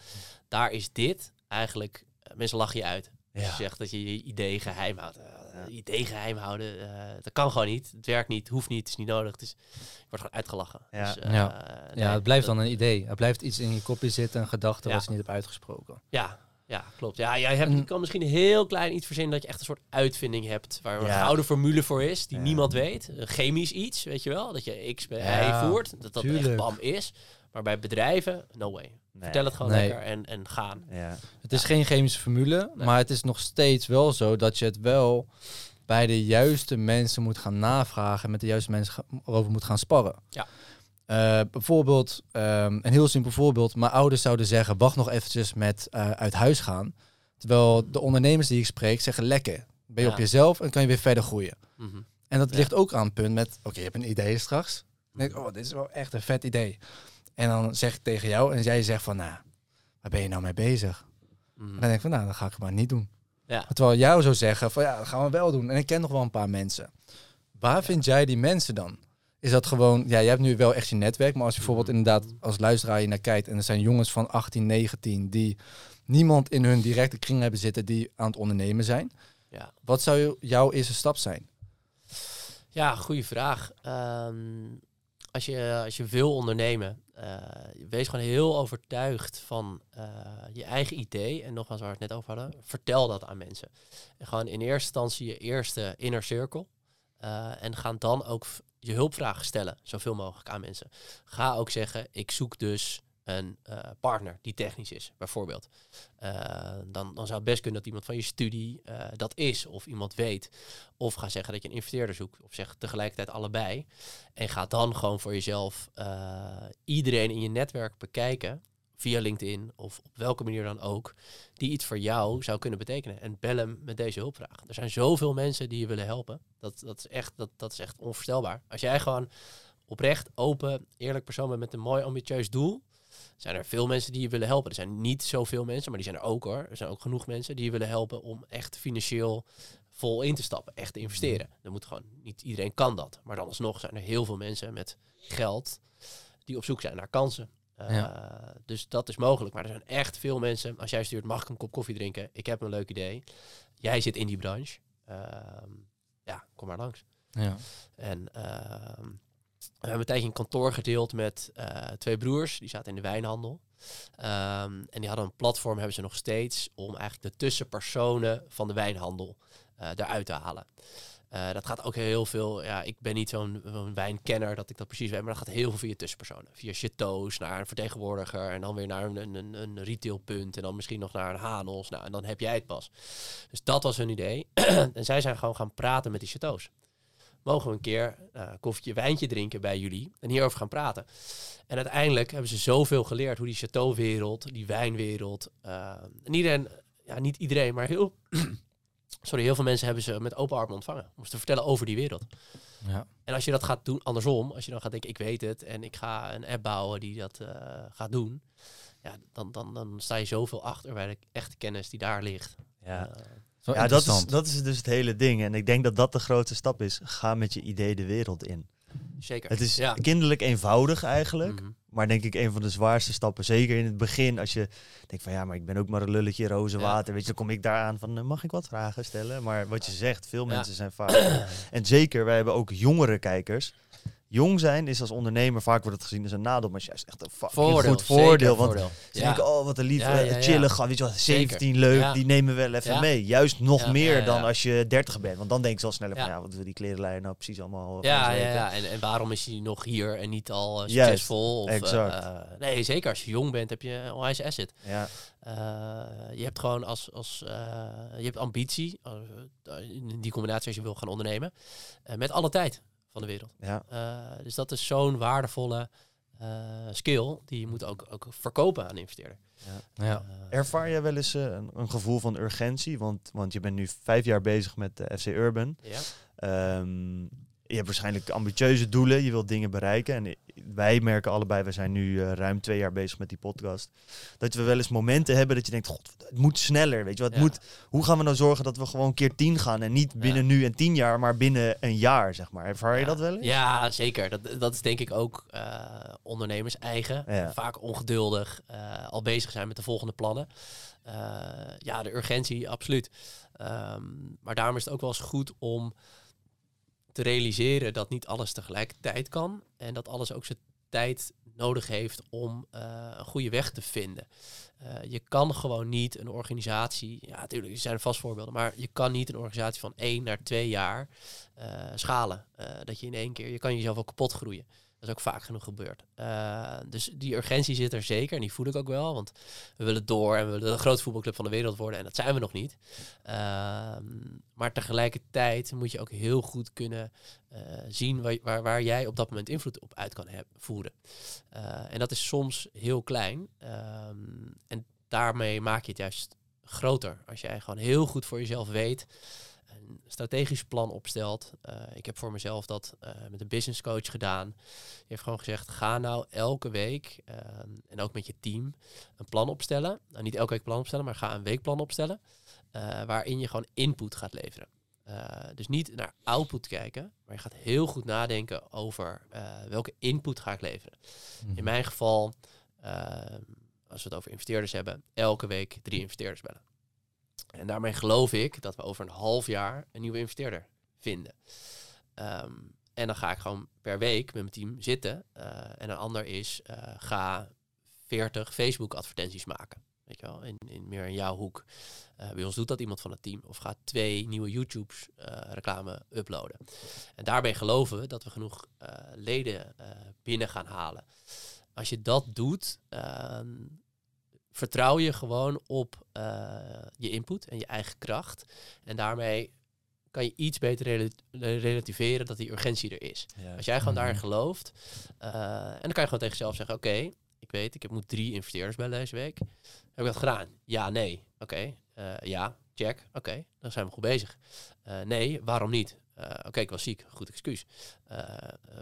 daar is dit eigenlijk, uh, mensen lachen je uit. Ja. Je zegt dat je je idee geheim houdt uh, idee geheim houden. Uh, dat kan gewoon niet. Het werkt niet, hoeft niet, het is niet nodig. Het is, je wordt gewoon uitgelachen. Ja, dus, uh, ja. ja het blijft dan een idee. Het blijft iets in je kopje zitten, een gedachte wat je niet hebt uitgesproken. Ja, ja, klopt. Ja, jij hebt, je kan misschien heel klein iets verzinnen dat je echt een soort uitvinding hebt. Waar een gouden formule voor is, die niemand weet. chemisch iets, weet je wel. Dat je X bij Y voert. Dat dat echt bam is. Maar bij bedrijven, no way. Vertel het gewoon lekker en, en gaan. Ja. Het is geen chemische formule, maar het is nog steeds wel zo dat je het wel bij de juiste mensen moet gaan navragen, met de juiste mensen erover moet gaan sparren. Ja. Uh, bijvoorbeeld, um, een heel simpel voorbeeld. Mijn ouders zouden zeggen, wacht nog eventjes met uh, uit huis gaan. Terwijl de ondernemers die ik spreek zeggen, lekker. Ben je op jezelf en kan je weer verder groeien. Mm -hmm. En dat ligt ook aan het punt met, oké, je hebt een idee straks. Dan denk ik, oh, dit is wel echt een vet idee. En dan zeg ik tegen jou en jij zegt van, nou, waar ben je nou mee bezig? Mm. dan denk ik van, nou, dan ga ik het maar niet doen. Ja. Terwijl jou zou zeggen van, ja, dat gaan we wel doen. En ik ken nog wel een paar mensen. Waar vind jij die mensen dan? Is dat gewoon, ja, je hebt nu wel echt je netwerk, maar als je bijvoorbeeld mm. inderdaad als luisteraar je naar kijkt en er zijn jongens van 18, 19 die niemand in hun directe kring hebben zitten die aan het ondernemen zijn. Ja. Wat zou jouw eerste stap zijn? Ja, goede vraag. Ehm, als, je, als je wil ondernemen, uh, wees gewoon heel overtuigd van uh, je eigen idee. En nogmaals, waar we het net over hadden, vertel dat aan mensen. En gewoon in eerste instantie je eerste inner circle. En ga dan ook je hulpvragen stellen, zoveel mogelijk aan mensen. Ga ook zeggen, ik zoek dus een uh, partner die technisch is, bijvoorbeeld. Uh, dan, dan zou het best kunnen dat iemand van je studie uh, dat is, of iemand weet. Of ga zeggen dat je een investeerder zoekt, of zeg tegelijkertijd allebei. En ga dan gewoon voor jezelf iedereen in je netwerk bekijken via LinkedIn of op welke manier dan ook, die iets voor jou zou kunnen betekenen. En bel hem met deze hulpvraag. Er zijn zoveel mensen die je willen helpen. Dat, dat, is, echt, dat, dat is echt onvoorstelbaar. Als jij gewoon oprecht, open, eerlijk persoon bent met een mooi ambitieus doel, zijn er veel mensen die je willen helpen. Er zijn niet zoveel mensen, maar die zijn er ook hoor. Er zijn ook genoeg mensen die je willen helpen om echt financieel vol in te stappen, echt te investeren. Dan moet gewoon niet iedereen kan dat, maar dan alsnog zijn er heel veel mensen met geld die op zoek zijn naar kansen. Uh, Dus dat is mogelijk. Maar er zijn echt veel mensen. Als jij stuurt, mag ik een kop koffie drinken? Ik heb een leuk idee. Jij zit in die branche. Uh, ja, kom maar langs. Ja. En uh, we hebben tijdje een kantoor gedeeld met uh, twee broers. Die zaten in de wijnhandel. Um, en die hadden een platform, hebben ze nog steeds, om eigenlijk de tussenpersonen van de wijnhandel uh, eruit te halen. Uh, dat gaat ook heel veel. Ja, ik ben niet zo'n wijnkenner dat ik dat precies weet, maar dat gaat heel veel via tussenpersonen. Via chateaus naar een vertegenwoordiger en dan weer naar een, een, een retailpunt en dan misschien nog naar een Hanos. Nou, en dan heb jij het pas. Dus dat was hun idee. en zij zijn gewoon gaan praten met die chateaus. Mogen we een keer uh, koffietje, wijntje drinken bij jullie en hierover gaan praten? En uiteindelijk hebben ze zoveel geleerd hoe die chateauwereld, die wijnwereld, uh, en iedereen, ja, niet iedereen, maar heel sorry, heel veel mensen hebben ze met open armen ontvangen. Om te vertellen over die wereld. Ja. En als je dat gaat doen, andersom, als je dan gaat denken, ik weet het en ik ga een app bouwen die dat uh, gaat doen, ja, dan, dan, dan sta je zoveel achter bij de echte kennis die daar ligt. Ja. Ja, dat is, dat is dus het hele ding. En ik denk dat dat de grootste stap is. Ga met je idee de wereld in. Zeker. Het is kinderlijk eenvoudig eigenlijk. Mm -hmm. Maar denk ik een van de zwaarste stappen. Zeker in het begin. Als je denkt van ja, maar ik ben ook maar een lulletje roze water. Ja. Weet je, dan kom ik daar aan van mag ik wat vragen stellen? Maar wat je zegt, veel mensen zijn vaak. en zeker, wij hebben ook jongere kijkers jong zijn is als ondernemer vaak wordt het gezien als een nadeel, maar is juist echt een voordeel, goed voordeel. Want voordeel. ze ja. denken, oh wat een lief, ja, ja, chillen gaan, weet je wat, 17 leuk, die nemen we wel even mee. Juist nog meer dan als je 30 bent, want dan denk je al sneller van, ja, wat wil die klerenlijn nou precies allemaal Ja, ja, ja. En, en waarom is hij nog hier en niet al uh, succesvol? Of. Uh, nee, zeker als je jong bent heb je een onwijs asset. Ja. Uh, je hebt gewoon als, als je hebt ambitie, in die combinatie als je wil gaan ondernemen, met alle tijd van de wereld. Ja. Uh, dus dat is zo'n waardevolle uh, skill die je moet ook, ook verkopen aan investeerder. Ja. ja. Uh, Ervaar je wel eens een, een, gevoel van urgentie? Want, want je bent nu vijf jaar bezig met de FC Urban. Ja. Um, je hebt waarschijnlijk ambitieuze doelen, je wilt dingen bereiken. En wij merken allebei, we zijn nu uh, ruim twee jaar bezig met die podcast. Dat we wel eens momenten hebben dat je denkt, god, het moet sneller. Weet je wat? Ja. Moet, hoe gaan we nou zorgen dat we gewoon keer tien gaan? En niet binnen ja. nu en tien jaar, maar binnen een jaar, zeg maar. Ervaar je dat wel eens? Ja, zeker. Dat, dat is denk ik ook uh, ondernemers eigen. Vaak ongeduldig, uh, al bezig zijn met de volgende plannen. ja, de urgentie, absoluut. Um, maar daarom is het ook wel eens goed om te realiseren dat niet alles tegelijkertijd kan. En dat alles ook zijn tijd nodig heeft om uh, een goede weg te vinden. Uh, je kan gewoon niet een organisatie, ja natuurlijk, er zijn vast voorbeelden, maar je kan niet een organisatie van één naar twee jaar uh, schalen. dat je in één keer, je kan jezelf ook kapot groeien. Dat is ook vaak genoeg gebeurd. Dus die urgentie zit er zeker. En die voel ik ook wel. Want we willen door en we willen de grootste voetbalclub van de wereld worden. En dat zijn we nog niet. Maar tegelijkertijd moet je ook heel goed kunnen uh, zien waar, waar, waar, jij op dat moment invloed op uit kan voeren. en dat is soms heel klein. en daarmee maak je het juist groter. Als jij gewoon heel goed voor jezelf weet een strategisch plan opstelt. Uh, ik heb voor mezelf dat met een business coach gedaan. Die heeft gewoon gezegd, ga nou elke week uh, en ook met je team een plan opstellen. Nou, niet elke week plan opstellen, maar ga een weekplan opstellen. Waarin je gewoon input gaat leveren. dus niet naar output kijken, maar je gaat heel goed nadenken over welke input ga ik leveren. In mijn geval, als we het over investeerders hebben, elke week drie investeerders bellen. En daarmee geloof ik dat we over een half jaar een nieuwe investeerder vinden. Um, en dan ga ik gewoon per week met mijn team zitten. En een ander is, ga 40 Facebook advertenties maken. Weet je wel, in, in meer in jouw hoek. Uh, bij ons doet dat iemand van het team. Of ga twee nieuwe YouTube reclame uploaden. En daarbij geloven we dat we genoeg leden binnen gaan halen. Als je dat doet, ehm, vertrouw je gewoon op je input en je eigen kracht. En daarmee kan je iets beter rel relativeren dat die urgentie er is. Ja. Als jij gewoon daarin gelooft, uh, en dan kan je gewoon tegen jezelf zeggen, oké, okay, ik weet, ik heb, moet drie investeerders bellen deze week. Heb ik dat gedaan? Ja, nee. Oké, ja, check. Oké, dan zijn we goed bezig. nee, waarom niet? Oké, ik was ziek. Goed excuus.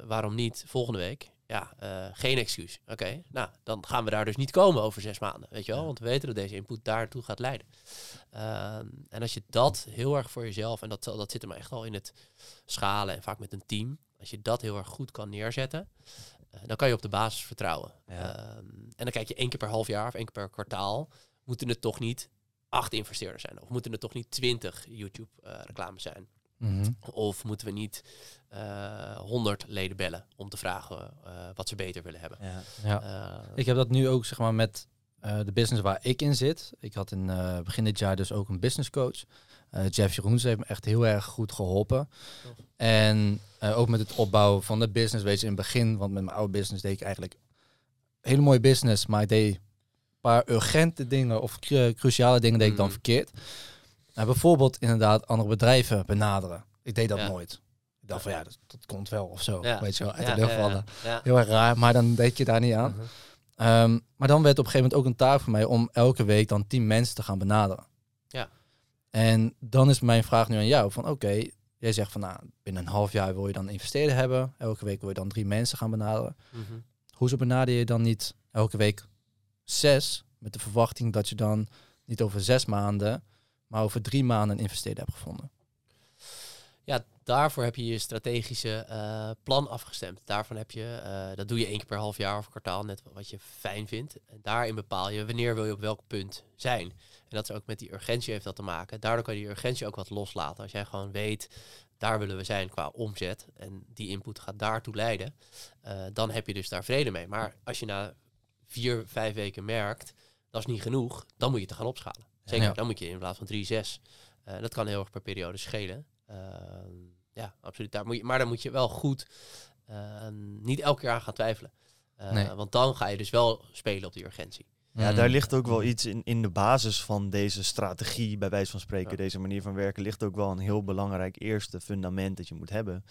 waarom niet volgende week? Ja, geen excuus. Oké, nou, dan gaan we daar dus niet komen over zes maanden. Weet je wel? Want we weten dat deze input daartoe gaat leiden. Ehm, en als je dat heel erg voor jezelf, en dat, dat zit maar echt al in het schalen en vaak met een team. Als je dat heel erg goed kan neerzetten, dan kan je op de basis vertrouwen. Ehm, en dan kijk je één keer per half jaar of één keer per kwartaal, moeten het toch niet acht investeerders zijn? Of moeten het toch niet twintig YouTube-reclames eh, zijn? Mhm. Of moeten we niet uh, 100 leden bellen om te vragen wat ze beter willen hebben? Ja. ja. ik heb dat nu ook zeg maar met de business waar ik in zit. Ik had in begin dit jaar dus ook een business coach. Uh, Jeff Jeroens heeft me echt heel erg goed geholpen. En uh, ook met het opbouwen van de business, weet je, in het begin, want met mijn oude business deed ik eigenlijk hele mooie business, maar ik deed een paar urgente dingen of cruciale dingen deed ik dan mm. verkeerd. Nou, bijvoorbeeld inderdaad andere bedrijven benaderen. Ik deed dat nooit. Ik dacht van ja, dat, dat komt wel of zo. Weet je wel, uit de lucht vallen. Heel erg raar, maar dan deed je daar niet aan. Mhm. Ehm, maar dan werd op een gegeven moment ook een taak voor mij om elke week dan tien mensen te gaan benaderen. En dan is mijn vraag nu aan jou van oké, jij zegt van nou, binnen een half jaar wil je dan investeren hebben. Elke week wil je dan drie mensen gaan benaderen. Mm -hmm. Hoezo benader je dan niet elke week zes met de verwachting dat je dan niet over zes maanden, maar over drie maanden een investeerder hebt gevonden? Ja, daarvoor heb je je strategische uh, plan afgestemd. Daarvan heb je, uh, dat doe je één keer per half jaar of kwartaal, net wat je fijn vindt. En daarin bepaal je wanneer wil je op welk punt zijn. En dat is ook met die urgentie heeft dat te maken. Daardoor kan je die urgentie ook wat loslaten. Als jij gewoon weet, daar willen we zijn qua omzet en die input gaat daartoe leiden, uh, dan heb je dus daar vrede mee. Maar als je na vier, vijf weken merkt, dat is niet genoeg, dan moet je te gaan opschalen. Zeker, dan moet je in plaats van drie, zes. dat kan heel erg per periode schelen. Ehm, ja, absoluut. Daar moet je, maar dan moet je wel goed ehm, niet elke keer aan gaan twijfelen. Uh, Want dan ga je dus wel spelen op die urgentie. Ja, daar ligt ook wel iets in, in de basis van deze strategie, bij wijze van spreken, deze manier van werken, ligt ook wel een heel belangrijk eerste fundament dat je moet hebben.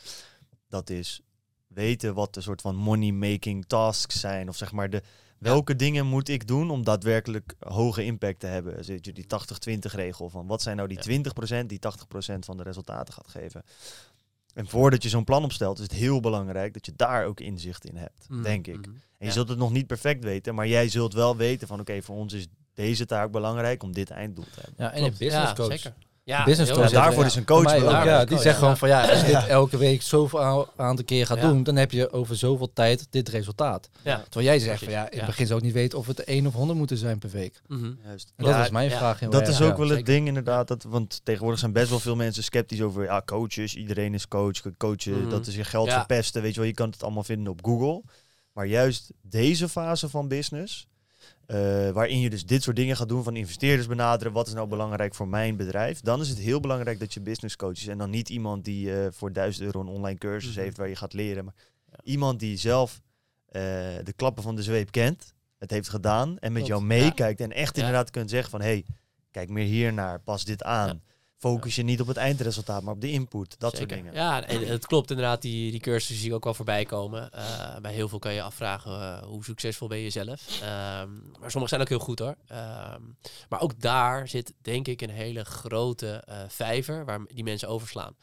Dat is weten wat de soort van money-making tasks zijn, of zeg maar de, Welke dingen moet ik doen om daadwerkelijk hoge impact te hebben? Zit je die 80-20 regel van wat zijn nou die 20% die 80% van de resultaten gaat geven? En voordat je zo'n plan opstelt, is het heel belangrijk dat je daar ook inzicht in hebt, mm, denk ik. Mm, en je zult het nog niet perfect weten, maar jij zult wel weten van oké, voor ons is deze taak belangrijk om dit einddoel te hebben. Ja, en een business coach. Zeker. Ja, business daarvoor is een coach belangrijk. Ja, die zegt gewoon van ja, als je dit elke week zoveel aantal keer gaat doen, dan heb je over zoveel tijd dit resultaat. Ja. Terwijl jij zegt van ja, in het begin zou ook niet weten of het 1 of 100 moeten zijn per week. Mm Juist. En dat is mijn vraag. Dat is ook wel het ding inderdaad, dat, want tegenwoordig zijn best wel veel mensen sceptisch over ja, coaches. Iedereen is coach, coachen, mhm. dat is je geld verpesten. Weet je wel, je kan het allemaal vinden op Google. Maar juist deze fase van business, uh, waarin je dus dit soort dingen gaat doen van investeerders benaderen. Wat is nou belangrijk voor mijn bedrijf? Dan is het heel belangrijk dat je business coach is. En dan niet iemand die uh, voor 1000 euro een online cursus mhm. heeft waar je gaat leren. Maar iemand die zelf uh, de klappen van de zweep kent. Het heeft gedaan en met jou meekijkt. En echt inderdaad kunt zeggen van... hey, kijk meer hier naar, pas dit aan focus je niet op het eindresultaat, maar op de input. Dat soort dingen. Ja, en het klopt inderdaad. Die, die cursussen zie ik ook wel voorbij komen. Uh, bij heel veel kan je afvragen uh, hoe succesvol ben je zelf. Ehm, maar sommige zijn ook heel goed hoor. Ehm, maar ook daar zit denk ik een hele grote uh, vijver waar die mensen overslaan.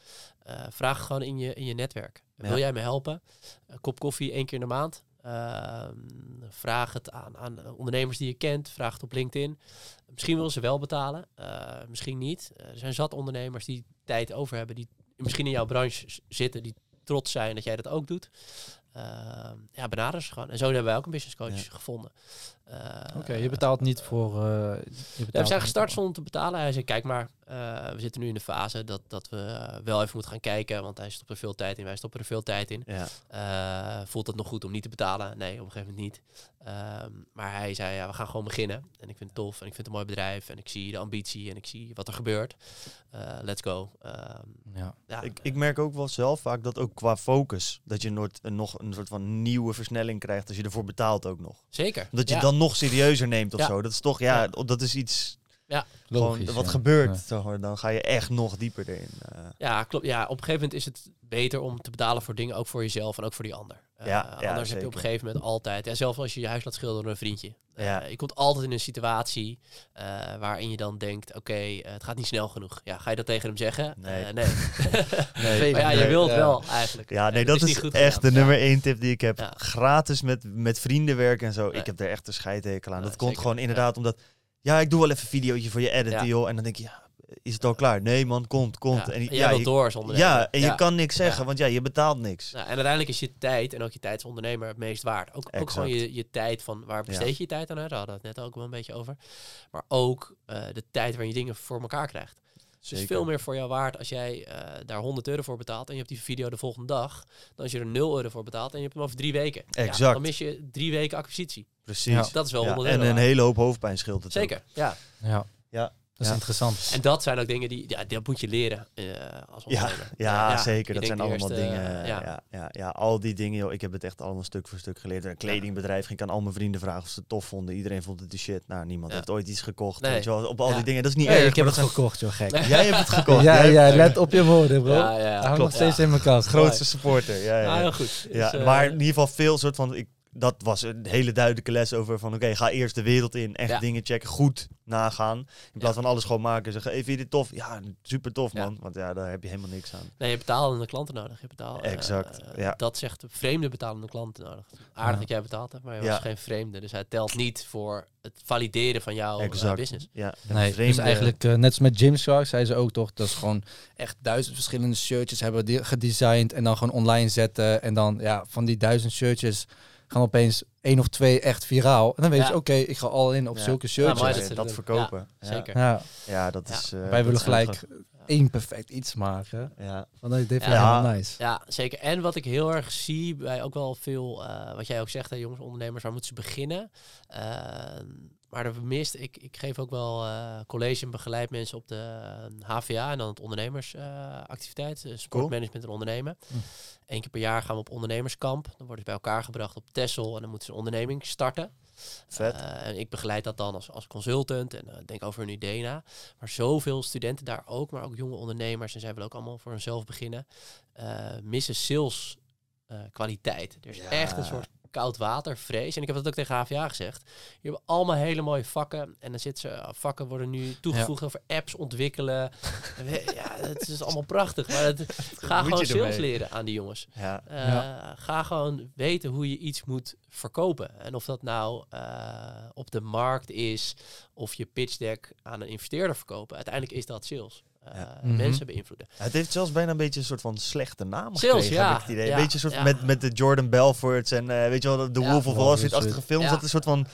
vraag gewoon in je, in je netwerk. Wil jij me helpen? Een kop koffie één keer in de maand. Ehm, vraag het aan, aan ondernemers die je kent. Vraag het op LinkedIn. Misschien willen ze wel betalen, uh, misschien niet. Uh, er zijn zat ondernemers die tijd over hebben, die misschien in jouw branche zitten, die trots zijn dat jij dat ook doet. Uh, ja, benaderen ze gewoon. En zo hebben wij ook een business coach gevonden. Oké, je betaalt niet voor. je betaalt ja, we zijn gestart zonder te betalen. Hij zei: Kijk maar, we zitten nu in de fase dat, dat we wel even moeten gaan kijken. Want hij stopt er veel tijd in, wij stoppen er veel tijd in. Ja. voelt het nog goed om niet te betalen? Nee, op een gegeven moment niet. Ehm, maar hij zei, ja, we gaan gewoon beginnen. En ik vind het tof en ik vind het een mooi bedrijf. En ik zie de ambitie en ik zie wat er gebeurt. Uh, let's go. Ehm, ja. ja. ik, ik merk ook wel zelf vaak dat ook qua focus... dat je nooit een, nog een soort van nieuwe versnelling krijgt... als je ervoor betaalt ook nog. Zeker. Dat je dan nog serieuzer neemt of zo. Dat is toch, ja, dat is iets... Ja, Logisch, wat gebeurt, dan ga je echt nog dieper erin. Uh. Ja, klopt. Ja, op een gegeven moment is het beter om te betalen voor dingen, ook voor jezelf en ook voor die ander. Ja, anders heb je op een gegeven moment altijd, ja, zelfs als je je huis laat schilderen door een vriendje. Ja. je komt altijd in een situatie waarin je dan denkt, oké, het gaat niet snel genoeg. Ja, ga je dat tegen hem zeggen? Nee. nee. nee. maar ja, je wilt wel eigenlijk. Ja, nee, dat is, echt de nummer één tip die ik heb. Gratis met, met vrienden werken en zo. Ik heb er echt een scheidhekel aan. dat komt gewoon inderdaad omdat ja, ik doe wel even een videootje voor je editen, joh. En dan denk je, ja, is het al klaar? Nee man, komt, komt. en, ja, jij door zonder Ja, en je kan niks zeggen, want ja, je betaalt niks. en uiteindelijk is je tijd en ook je tijd als ondernemer het meest waard. Ook, ook gewoon je, je tijd van, waar besteed je je tijd aan? Daar hadden we het net ook wel een beetje over. Maar ook uh, de tijd waar je dingen voor elkaar krijgt. Dus het is veel meer voor jou waard als jij uh, daar 100 euro voor betaalt en je hebt die video de volgende dag. Dan als je er 0 euro voor betaalt en je hebt hem over drie weken. Exact. Ja, dan mis je drie weken acquisitie. Precies. Dat is wel 100 euro. En een hele hoop hoofdpijn scheelt het Zeker, ja. ja. Ja, dat is interessant. En dat zijn ook dingen die, ja, dat moet je leren uh, als ondernemer. Ja, ja, zeker. Dat zijn allemaal dingen. ja. Ja, ja, al die dingen. Joh, ik heb het echt allemaal stuk voor stuk geleerd. Een kledingbedrijf ging ik aan al mijn vrienden vragen of ze het tof vonden. Iedereen vond het de shit. Nou, niemand heeft ooit iets gekocht. Weet je wel, op al die dingen. Dat is niet erg. Ik heb het gekocht, joh, gek. Jij hebt het gekocht. Ja, ja, let op je woorden, bro. Ja, ja. Hij nog steeds in mijn kast. Grootste supporter. Ja, ja. heel goed. Ja, dus, maar in ieder geval veel soort van... Ik dat was een hele duidelijke les over van oké, ga eerst de wereld in, echt dingen checken, goed nagaan. In plaats van alles gewoon maken en zeggen, hey, vind je dit tof? Ja, super tof man, want ja, daar heb je helemaal niks aan. Nee, je betalende klanten nodig. Je betaalt, eh, exact, ja. Dat zegt vreemde betalende klanten nodig. Aardig dat jij betaald hebt, maar je was geen vreemde. Dus hij telt niet voor het valideren van jouw uh, business. Ja, nee, vreemde... dus eigenlijk uh, net als met Gymshark zei ze ook toch, dat is gewoon echt duizend verschillende shirtjes hebben die gedesigned en dan gewoon online zetten en dan ja, van die duizend shirtjes gaan opeens één of twee echt viraal. En dan weet je, oké, ik ga al in op zulke shirts. Ja, dat, dat verkopen. zeker. Ja, ja dat is... Uh, Wij willen gelijk één perfect iets maken. Ja. Want dat is ja. nice. Ja, zeker. En wat ik heel erg zie bij ook wel veel, uh, wat jij ook zegt, hè, jongens, ondernemers, waar moeten ze beginnen? Uh, maar er mist, ik, ik geef ook wel uh, college en begeleid mensen op de HVA en dan het ondernemersactiviteit, uh, sportmanagement en ondernemen. Hm. Eén keer per jaar gaan we op ondernemerskamp. Dan worden ze bij elkaar gebracht op Tessel en dan moeten ze een onderneming starten. Vet. En ik begeleid dat dan als, als consultant en denk over hun idee na. Maar zoveel studenten daar ook, maar ook jonge ondernemers, en zij willen ook allemaal voor hunzelf beginnen, missen sales kwaliteit. Er is echt een soort koud water, vrees. En ik heb dat ook tegen HVA gezegd. Je hebt allemaal hele mooie vakken. En dan zitten ze, vakken worden nu toegevoegd over apps ontwikkelen. ja, het is allemaal prachtig. Maar het, ga gewoon sales leren aan die jongens. Ja. Uh, Ga gewoon weten hoe je iets moet verkopen. En of dat nou uh, op de markt is, of je pitch deck aan een investeerder verkopen. Uiteindelijk is dat sales. Uh, mensen beïnvloeden. het heeft zelfs bijna een beetje een soort van slechte naam Sales, gekregen, ja. heb ik het idee. een beetje soort met, met de Jordan Belforts en uh, weet je wel, de Wolf of Wall Street-achtige films. Dat een soort van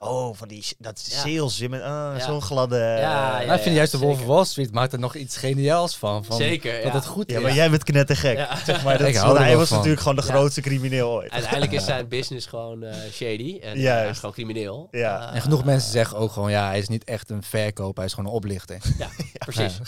Oh, van die dat sales, met ah, zo'n gladde. Ja, ja, ik vind juist de Wolf of Wall Street maakt er nog iets geniaals van. van zeker. Dat het goed is. Ja, maar jij bent knettergek. Zeg maar, dat hij was natuurlijk gewoon de grootste crimineel ooit. Uiteindelijk is zijn business gewoon uh, shady en ja, uh, gewoon crimineel. Ja. Uh, en genoeg mensen zeggen ook gewoon, ja, hij is niet echt een verkoper, hij is gewoon een oplichter. Ja, precies.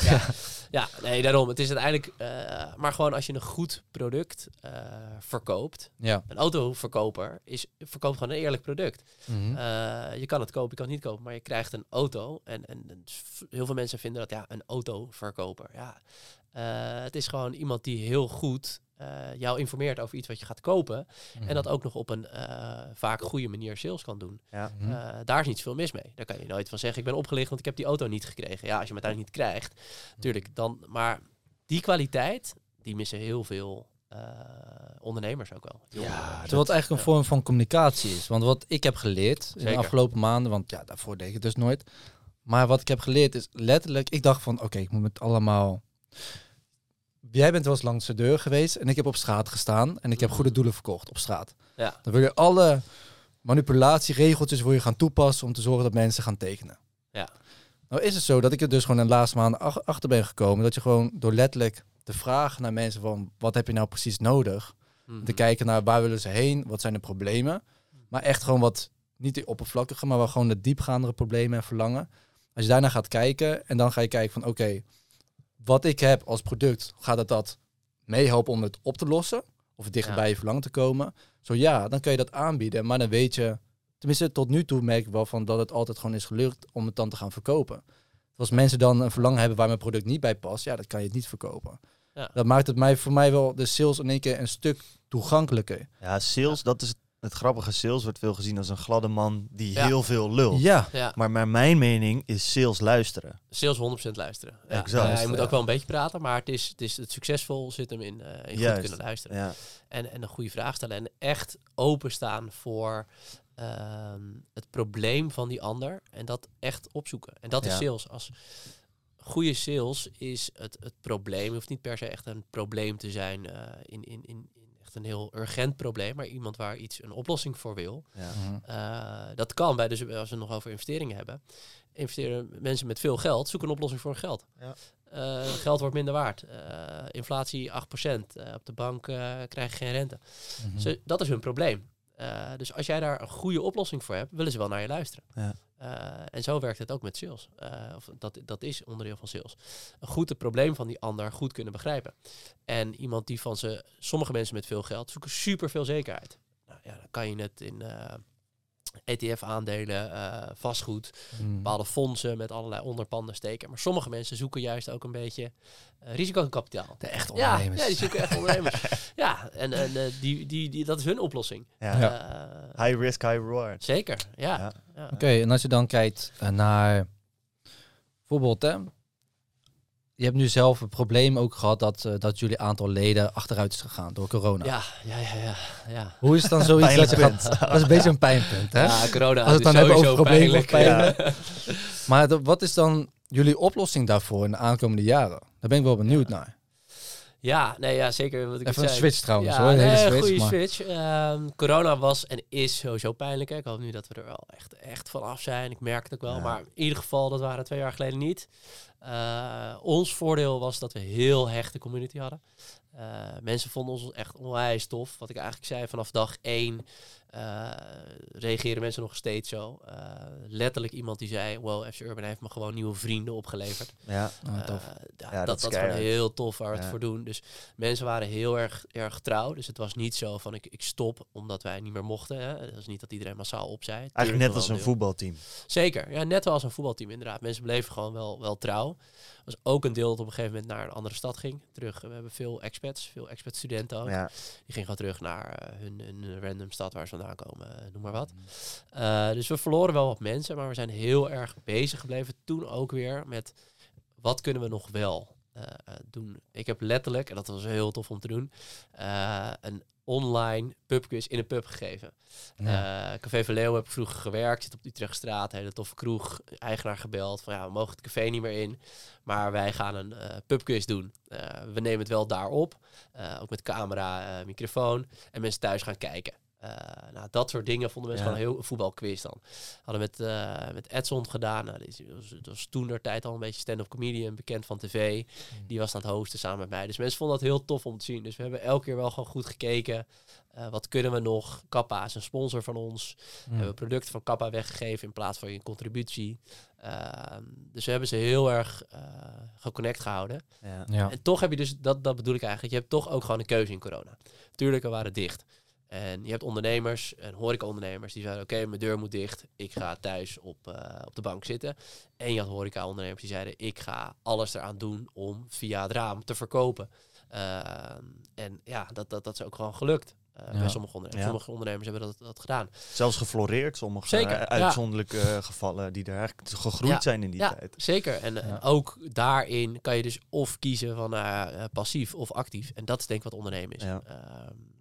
Ja. Nee, daarom. Het is uiteindelijk, uh, maar gewoon als je een goed product uh, verkoopt, ja. een autoverkoper is, verkoopt gewoon een eerlijk product. Mm -hmm. uh, je kan het kopen, je kan het niet kopen, maar je krijgt een auto. En, en heel veel mensen vinden dat ja, een autoverkoper. Ja, het is gewoon iemand die heel goed uh, jou informeert over iets wat je gaat kopen. En mhm. dat ook nog op een uh, vaak goede manier sales kan doen. Ja. Uh, daar is niet veel mis mee. Daar kan je nooit van zeggen, ik ben opgelicht, want ik heb die auto niet gekregen. Ja, als je hem uiteindelijk niet krijgt, natuurlijk. Dan, maar die kwaliteit, die missen heel veel ondernemers ook wel. Ja, terwijl het eigenlijk een vorm van communicatie is. Want wat ik heb geleerd in de afgelopen maanden, want ja, daarvoor deed ik het dus nooit. Maar wat ik heb geleerd is letterlijk, ik dacht van oké, ik moet het allemaal jij bent wel eens langs de deur geweest en ik heb op straat gestaan en ik heb mhm. goede doelen verkocht op straat. Ja. Dan wil je alle manipulatieregeltjes wil je gaan toepassen om te zorgen dat mensen gaan tekenen. Ja. Nou is het zo dat ik er dus gewoon in de laatste maanden achter ben gekomen dat je gewoon door letterlijk de vraag naar mensen van wat heb je nou precies nodig, mm te kijken naar waar willen ze heen, wat zijn de problemen, maar echt gewoon wat niet die oppervlakkige, maar wel gewoon de diepgaandere problemen en verlangen. Als je daarna gaat kijken en dan ga je kijken van oké, wat ik heb als product, gaat het dat meehelpen om het op te lossen? Of dichter bij je verlangen te komen? Zo ja, dan kun je dat aanbieden. Maar dan weet je, tenminste tot nu toe merk ik wel van dat het altijd gewoon is gelukt om het dan te gaan verkopen. Als mensen dan een verlangen hebben waar mijn product niet bij past, ja, dan kan je het niet verkopen. Dat maakt het mij, voor mij wel de sales in één keer een stuk toegankelijker. Ja, sales, dat is het grappige. Sales wordt veel gezien als een gladde man die heel veel lult. Ja. ja. Maar naar mijn mening is sales luisteren. Sales 100% luisteren. Ja. Exact. je moet ook wel een beetje praten, maar het is, het is het succesvol zit hem in, uh, in goed kunnen luisteren. Ja. En, en een goede vraag stellen en echt openstaan voor Ehm, het probleem van die ander en dat echt opzoeken. En dat is sales. Als goede sales is het, het probleem, hoeft niet per se echt een probleem te zijn uh, in, in, in, echt een heel urgent probleem, maar iemand waar iets een oplossing voor wil. Ja. Mhm. Uh, dat kan bij, dus als we het nog over investeringen hebben. Investeren mensen met veel geld, zoeken een oplossing voor hun geld. Ja. Uh, geld wordt minder waard. inflatie 8%. op de bank krijg je geen rente. Mm dat is hun probleem. Eh, dus als jij daar een goede oplossing voor hebt, willen ze wel naar je luisteren. Ja. Uh, en zo werkt het ook met sales. Uh, of dat, dat is onderdeel van sales. Een goed het probleem van die ander goed kunnen begrijpen. En iemand die van ze, sommige mensen met veel geld, zoeken super veel zekerheid. Nou, ja, dan kan je het in ETF-aandelen, uh, vastgoed, hmm. bepaalde fondsen met allerlei onderpanden steken. Maar sommige mensen zoeken juist ook een beetje uh, risicokapitaal. De echt ondernemers. Ja, die zoeken echt ondernemers. ja, en, en uh, die, die, die, dat is hun oplossing. Ja. high risk, high reward. Zeker, ja. ja. Oké, en als je dan kijkt naar bijvoorbeeld, hè, je hebt nu zelf een probleem ook gehad dat, uh, dat jullie aantal leden achteruit is gegaan door corona. Ja, ja, ja, ja. ja. Hoe is het dan zoiets dat je gaat... Dat is een beetje een pijnpunt, hè? Ja, corona Als we het dan hebben over problemen pijn. maar wat is dan jullie oplossing daarvoor in de aankomende jaren? Daar ben ik wel benieuwd naar. Ja, nee, ja, zeker. Wat ik Even een switch trouwens ja, hoor. Een hele switch, goede switch. Ehm, corona was en is sowieso pijnlijk. Hè. Ik hoop nu dat we er wel echt, echt van af zijn. Ik merk het ook wel. Maar in ieder geval, dat waren twee jaar geleden niet. Uh, ons voordeel was dat we heel hechte community hadden. Uh, mensen vonden ons echt onwijs tof. Wat ik eigenlijk zei vanaf dag één uh, reageren mensen nog steeds zo. Uh, letterlijk iemand die zei, wow, FC Urban heeft me gewoon nieuwe vrienden opgeleverd. Ja, oh, tof. Ja, dat, gewoon heel tof waar we het voor doen. Dus mensen waren heel erg, erg trouw. Dus het was niet zo van ik, ik stop omdat wij niet meer mochten. Hè. Dat is niet dat iedereen massaal opzij. Eigenlijk net als een voetbalteam. Zeker, ja, net als een voetbalteam inderdaad. Mensen bleven gewoon wel, wel trouw was ook een deel dat op een gegeven moment naar een andere stad ging. Terug. We hebben veel expats, veel expat studenten ook. Ja. Die gingen gewoon terug naar uh, hun, hun, random stad waar ze vandaan komen, uh, noem maar wat. Mm. Uh, dus we verloren wel wat mensen, maar we zijn heel erg bezig gebleven toen ook weer met wat kunnen we nog wel doen. Ik heb letterlijk, en dat was heel tof om te doen, een online pubquiz in een pub gegeven. Ja. Uh, Café Verleeuw heb ik vroeger gewerkt, zit op Utrechtstraat, hele toffe kroeg, eigenaar gebeld van ja, we mogen het café niet meer in, maar wij gaan een uh, pubquiz doen. We nemen het wel daar op, ook met camera, microfoon en mensen thuis gaan kijken. Uh, nou, dat soort dingen vonden mensen gewoon heel voetbalquiz dan. Hadden met, uh, met Edson gedaan. Nou, die was, was toen der tijd al een beetje stand-up comedian, bekend van tv. Mm. Die was aan het hosten samen met mij. Dus mensen vonden dat heel tof om te zien. Dus we hebben elke keer wel gewoon goed gekeken. Uh, wat kunnen we nog? Kappa is een sponsor van ons. Mm. We hebben producten van Kappa weggegeven in plaats van een contributie. Ehm, dus we hebben ze heel erg geconnect gehouden. Ja. Ja. En toch heb je dus, dat, dat bedoel ik eigenlijk, je hebt toch ook gewoon een keuze in corona. Tuurlijk, we waren dicht. En je hebt ondernemers en horeca-ondernemers die zeiden: Oké, mijn deur moet dicht. Ik ga thuis op, uh, op de bank zitten. En je had horeca-ondernemers die zeiden: Ik ga alles eraan doen om via het raam te verkopen. Uh, en ja, dat, dat, dat is ook gewoon gelukt. Uh, bij sommige ondernemers. Sommige ondernemers hebben dat, dat gedaan. Zelfs gefloreerd, sommige zeker, uitzonderlijke gevallen die er eigenlijk gegroeid zijn in die tijd. Zeker. En ook daarin kan je dus of kiezen van passief of actief. En dat is denk ik wat ondernemen is.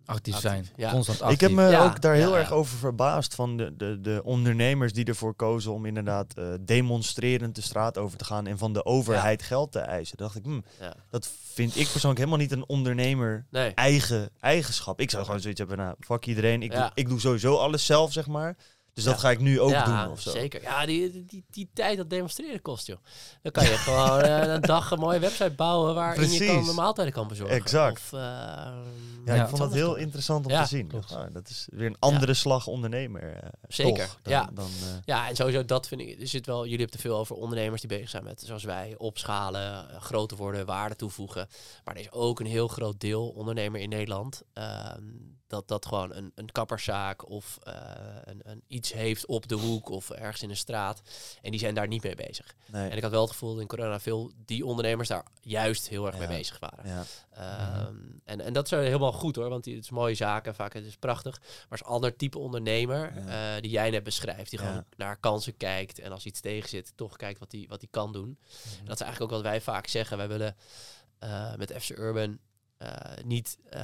Actief, zijn. Ja. Constant actief. Ik heb me ook daar heel erg over verbaasd van de, de, de ondernemers die ervoor kozen om inderdaad uh, demonstrerend de straat over te gaan en van de overheid geld te eisen. dacht ik, hm, dat vind ik persoonlijk helemaal niet een ondernemer eigen eigenschap. Ik zou gewoon zoiets hebben, nou, fuck iedereen. Ik, doe, ik doe sowieso alles zelf, zeg maar. Dus dat ga ik nu ook doen of zo. Zeker. Ja, die, die, die, tijd dat demonstreren kost, joh. Dan kan je gewoon uh, een dag een mooie website bouwen waarin je kan de maaltijden kan bezorgen. Exact. Of, uh, ja, ik vond dat heel interessant om te zien. Dat is weer een andere slag ondernemer. Uh, Zeker. Toch, dan, ja. Dan, ja, en sowieso dat vind ik. Er zit wel. Jullie hebben te veel over ondernemers die bezig zijn met, zoals wij, opschalen, groter worden, waarde toevoegen. Maar er is ook een heel groot deel ondernemer in Nederland. Dat dat gewoon een, een kapperszaak of uh, een, een, iets heeft op de hoek of ergens in een straat. En die zijn daar niet mee bezig. En ik had wel het gevoel dat in corona veel die ondernemers daar juist heel erg mee bezig waren. Ja. Ehm, en, en dat is helemaal goed hoor, want het is mooie zaken, vaak het is prachtig. Maar als ander type ondernemer uh, die jij net beschrijft, die gewoon naar kansen kijkt en als iets tegen zit, toch kijkt wat hij wat die kan doen. Mhm. Dat is eigenlijk ook wat wij vaak zeggen. Wij willen uh, met FC Urban uh, niet uh,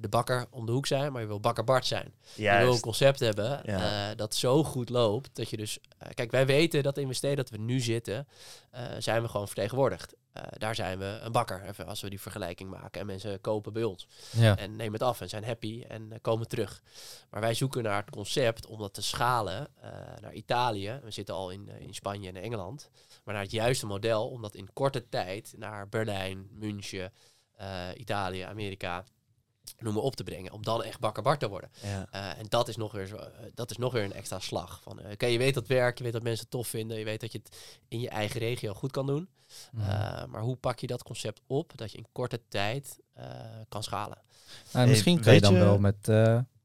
de bakker om de hoek zijn, maar je wil bakker Bart zijn. Juist. Je wil een concept hebben ja. uh, dat zo goed loopt dat je dus... kijk, wij weten dat in de steden dat we nu zitten, zijn we gewoon vertegenwoordigd. daar zijn we een bakker, even als we die vergelijking maken. En mensen kopen bij ons. Ja. En nemen het af en zijn happy en komen terug. Maar wij zoeken naar het concept om dat te schalen naar Italië. We zitten al in, in Spanje en Engeland. Maar naar het juiste model om dat in korte tijd naar Berlijn, München... Eh, Italië, Amerika, noem maar op te brengen. Om dan echt bakker te worden. Ja. Uh, en dat is, nog weer zo, uh, dat is nog weer een extra slag. Van, uh, je weet dat werk, je weet dat mensen het tof vinden. Je weet dat je het in je eigen regio goed kan doen. Mhm. maar hoe pak je dat concept op dat je in korte tijd kan schalen? Nou, misschien kun je dan wel met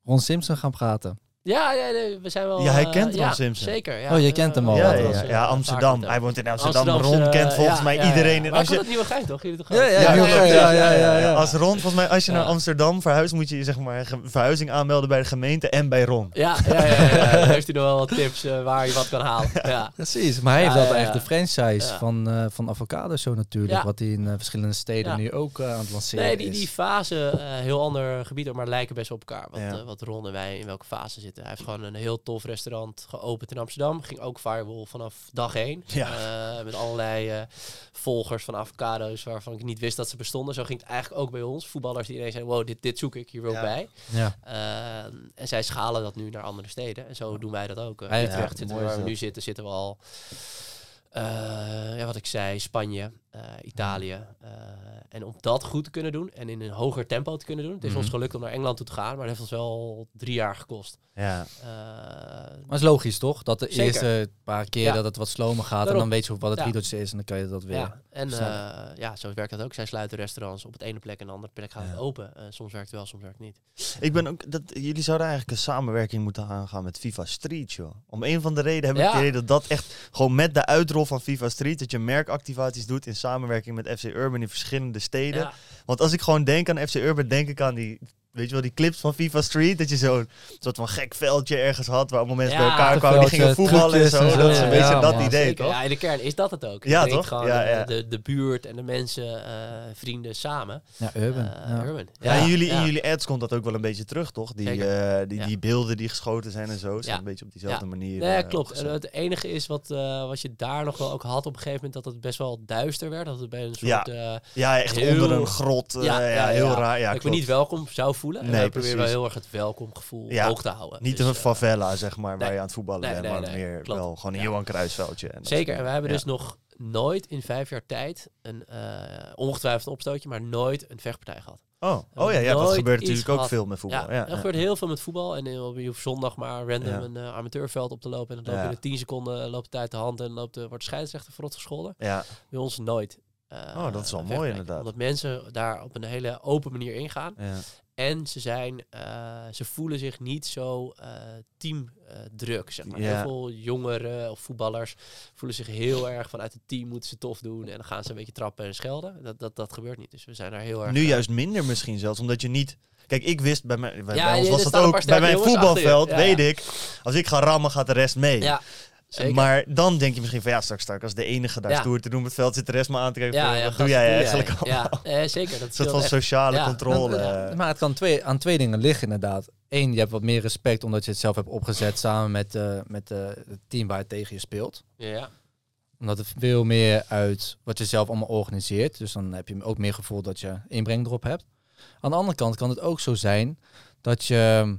Ron Simpson gaan praten. Ja, ja nee, we zijn wel... Ja, hij eh, kent Ron ja, Simpson. Zeker, ja. Oh, je kent hem al. Ja, ja, ja, Amsterdam. Hij woont in Amsterdam. Ron kent volgens mij iedereen. Maar als je... het Nieuwe Gein, toch? Jullie toch ja, ja, ja, ja, ja, Als Ron, volgens mij, als je naar Amsterdam verhuist, moet je zeg maar verhuizing aanmelden bij de gemeente en bij Ron. Ja, ja, ja. heeft hij nog wel wat tips uh, waar je wat kan halen. Ja. Precies, maar hij heeft dat echt de franchise van, uh, van Avocado zo natuurlijk, wat hij in uh, verschillende steden nu ook aan het lanceren nee, die, die fase, heel ander gebied, maar lijken best op elkaar. Wat, wat Ron en wij in welke fase zitten. Hij heeft gewoon een heel tof restaurant geopend in Amsterdam. Ging ook firewall vanaf dag één. Ja. Uh, met allerlei uh, volgers van avocado's waarvan ik niet wist dat ze bestonden. Zo ging het eigenlijk ook bij ons. Voetballers die ineens zeiden, wow, dit, dit zoek ik, hier wil bij. Ja. Uh, en zij schalen dat nu naar andere steden. En zo doen wij dat ook. Uh, ja, zitten waar we nu zitten, zitten we al... Uh, ja, wat ik zei, Spanje, uh, Italië. Uh, en om dat goed te kunnen doen en in een hoger tempo te kunnen doen. Het is ons mhm. gelukt om naar Engeland toe te gaan, maar dat heeft ons wel drie jaar gekost. Ja. maar het is logisch toch? Dat de eerste paar keer dat het wat slomer gaat en dan weet je wat het riedeltje is en dan kan je dat weer. Ja, en ja, zo werkt dat ook. Zij sluiten restaurants op het ene plek en de andere plek gaat het open. soms werkt het wel, soms werkt het niet. Ik ben ook, dat, jullie zouden eigenlijk een samenwerking moeten aangaan met FIFA Street, joh. Om een van de redenen heb ik het idee dat dat echt gewoon met de uitrol van FIFA Street, dat je merkactivaties doet in samenwerking met FC Urban in verschillende steden. Want als ik gewoon denk aan FC Urban, denk ik aan die weet je wel, die clips van FIFA Street, dat je zo'n soort van gek veldje ergens had, waar allemaal mensen bij elkaar kwamen, die gingen voetballen en zo. Dat is een beetje dat idee, toch? Ja, in de kern is dat het ook. Ja, toch? Gewoon De, de buurt en de mensen, uh, vrienden samen. Ja, urban. Uh, urban. Ja, in jullie, in jullie ads komt dat ook wel een beetje terug, toch? Die, uh, die, die beelden die geschoten zijn en zo, zijn een beetje op diezelfde manier. Ja, klopt. En het enige is wat, wat je daar nog wel ook had op een gegeven moment, dat het best wel duister werd. Dat het bij een soort... Ja, echt onder een grot. Ja, heel raar. Ja, ik ben niet welkom zou voelen. Nee, en probeer wel heel erg het welkomgevoel ja, hoog te houden. Niet dus, een favela, zeg maar, waar je aan het voetballen bent, maar meer wel gewoon een Johan Kruisveldje. En Zeker, en we hebben dus nog nooit in vijf jaar tijd een uh, ongetwijfeld opstootje, maar nooit een vechtpartij gehad. Oh, oh ja, ja, dat gebeurt natuurlijk ook veel met voetbal. Ja, er gebeurt heel veel met voetbal. En je hoeft zondag maar random een uh, amateurveld op te lopen. En dan loop je in 10 seconden loopt de tijd de hand en loopt de, wordt de scheidsrechter verrot gescholden. Ja. Bij ons nooit. Uh, oh, dat is wel mooi inderdaad. Omdat mensen daar op een hele open manier ingaan. En ze, zijn, uh, ze voelen zich niet zo uh, teamdruk. Uh, zeg maar. Heel veel jongeren of voetballers voelen zich heel erg vanuit het team moeten ze tof doen. En dan gaan ze een beetje trappen en schelden. Dat, dat, dat gebeurt niet. Dus we zijn daar heel erg... Nu juist minder misschien zelfs, omdat je niet... Kijk, ik wist bij, mij, bij, ja, bij ons was dat ook. Bij mijn voetbalveld weet ik, als ik ga rammen, gaat de rest mee. Ja. Maar dan denk je misschien van ja, straks, straks als de enige daar stoer te doen op het veld zit, de rest maar aan te kijken. Ja, wat doe jij eigenlijk Ja, eh, zeker. Dat een soort van sociale controle. maar het kan twee, aan twee dingen liggen inderdaad. Eén, je hebt wat meer respect omdat je het zelf hebt opgezet samen met, uh, met uh, het team waar het tegen je speelt. Ja. Omdat het veel meer uit wat je zelf allemaal organiseert. Dus dan heb je ook meer gevoel dat je inbreng erop hebt. Aan de andere kant kan het ook zo zijn dat je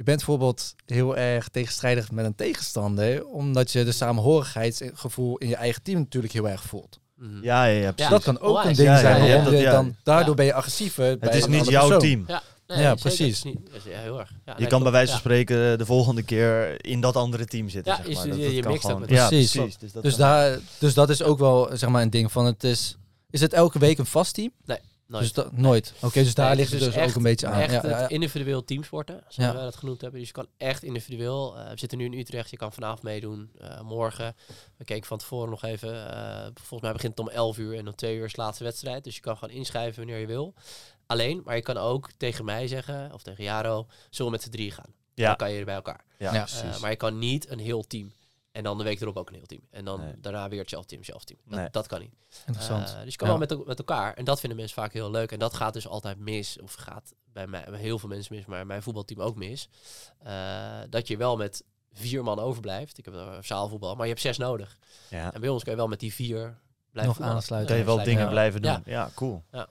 je bent bijvoorbeeld heel erg tegenstrijdig met een tegenstander, omdat je de samenhorigheidsgevoel in je eigen team natuurlijk heel erg voelt. Mhm. Ja, ja, ja, Dat kan ook een ding zijn. Ja, je dan, daardoor ben je agressiever. Het is niet jouw team. Ja. ja, precies. Niet, heel erg. Ja, je kan bij wijze van spreken de volgende keer in dat andere team zitten. Ja, zeg maar. je, je mixt gewoon. Ja, precies. Dus, dat, dus, daar, dus dat is ook wel zeg maar, een ding van het is... Is het elke week een vast team? Nee. Dus dat, nooit. Oké, dus daar ligt het dus, dus ook een beetje aan. Echt ja, individueel teamsporten, zoals wij dat genoemd hebben. Dus je kan echt individueel. Uh, we zitten nu in Utrecht, je kan vanavond meedoen. Uh, morgen, we keken van tevoren nog even. Uh, volgens mij begint het om 11 uur en om 2 uur is de laatste wedstrijd. Dus je kan gewoon inschrijven wanneer je wil. Alleen, maar je kan ook tegen mij zeggen, of tegen Jaro, zullen we met z'n drie gaan. Ja. Dan kan je er bij elkaar. Ja, maar je kan niet een heel team. En dan de week erop ook een heel team. En dan daarna weer hetzelfde team, hetzelfde team. Dat, dat kan niet. Interessant. Uh, dus je kan wel met, met elkaar. En dat vinden mensen vaak heel leuk. En dat gaat dus altijd mis. Of gaat bij, mij, bij heel veel mensen mis, maar mijn voetbalteam ook mis. Uh, dat je wel met vier man overblijft. Ik heb een zaalvoetbal, maar je hebt zes nodig. Ja. En bij ons kan je wel met die vier blijven Nog aansluiten. Kan je wel dingen blijven doen. Ja, cool. Ja.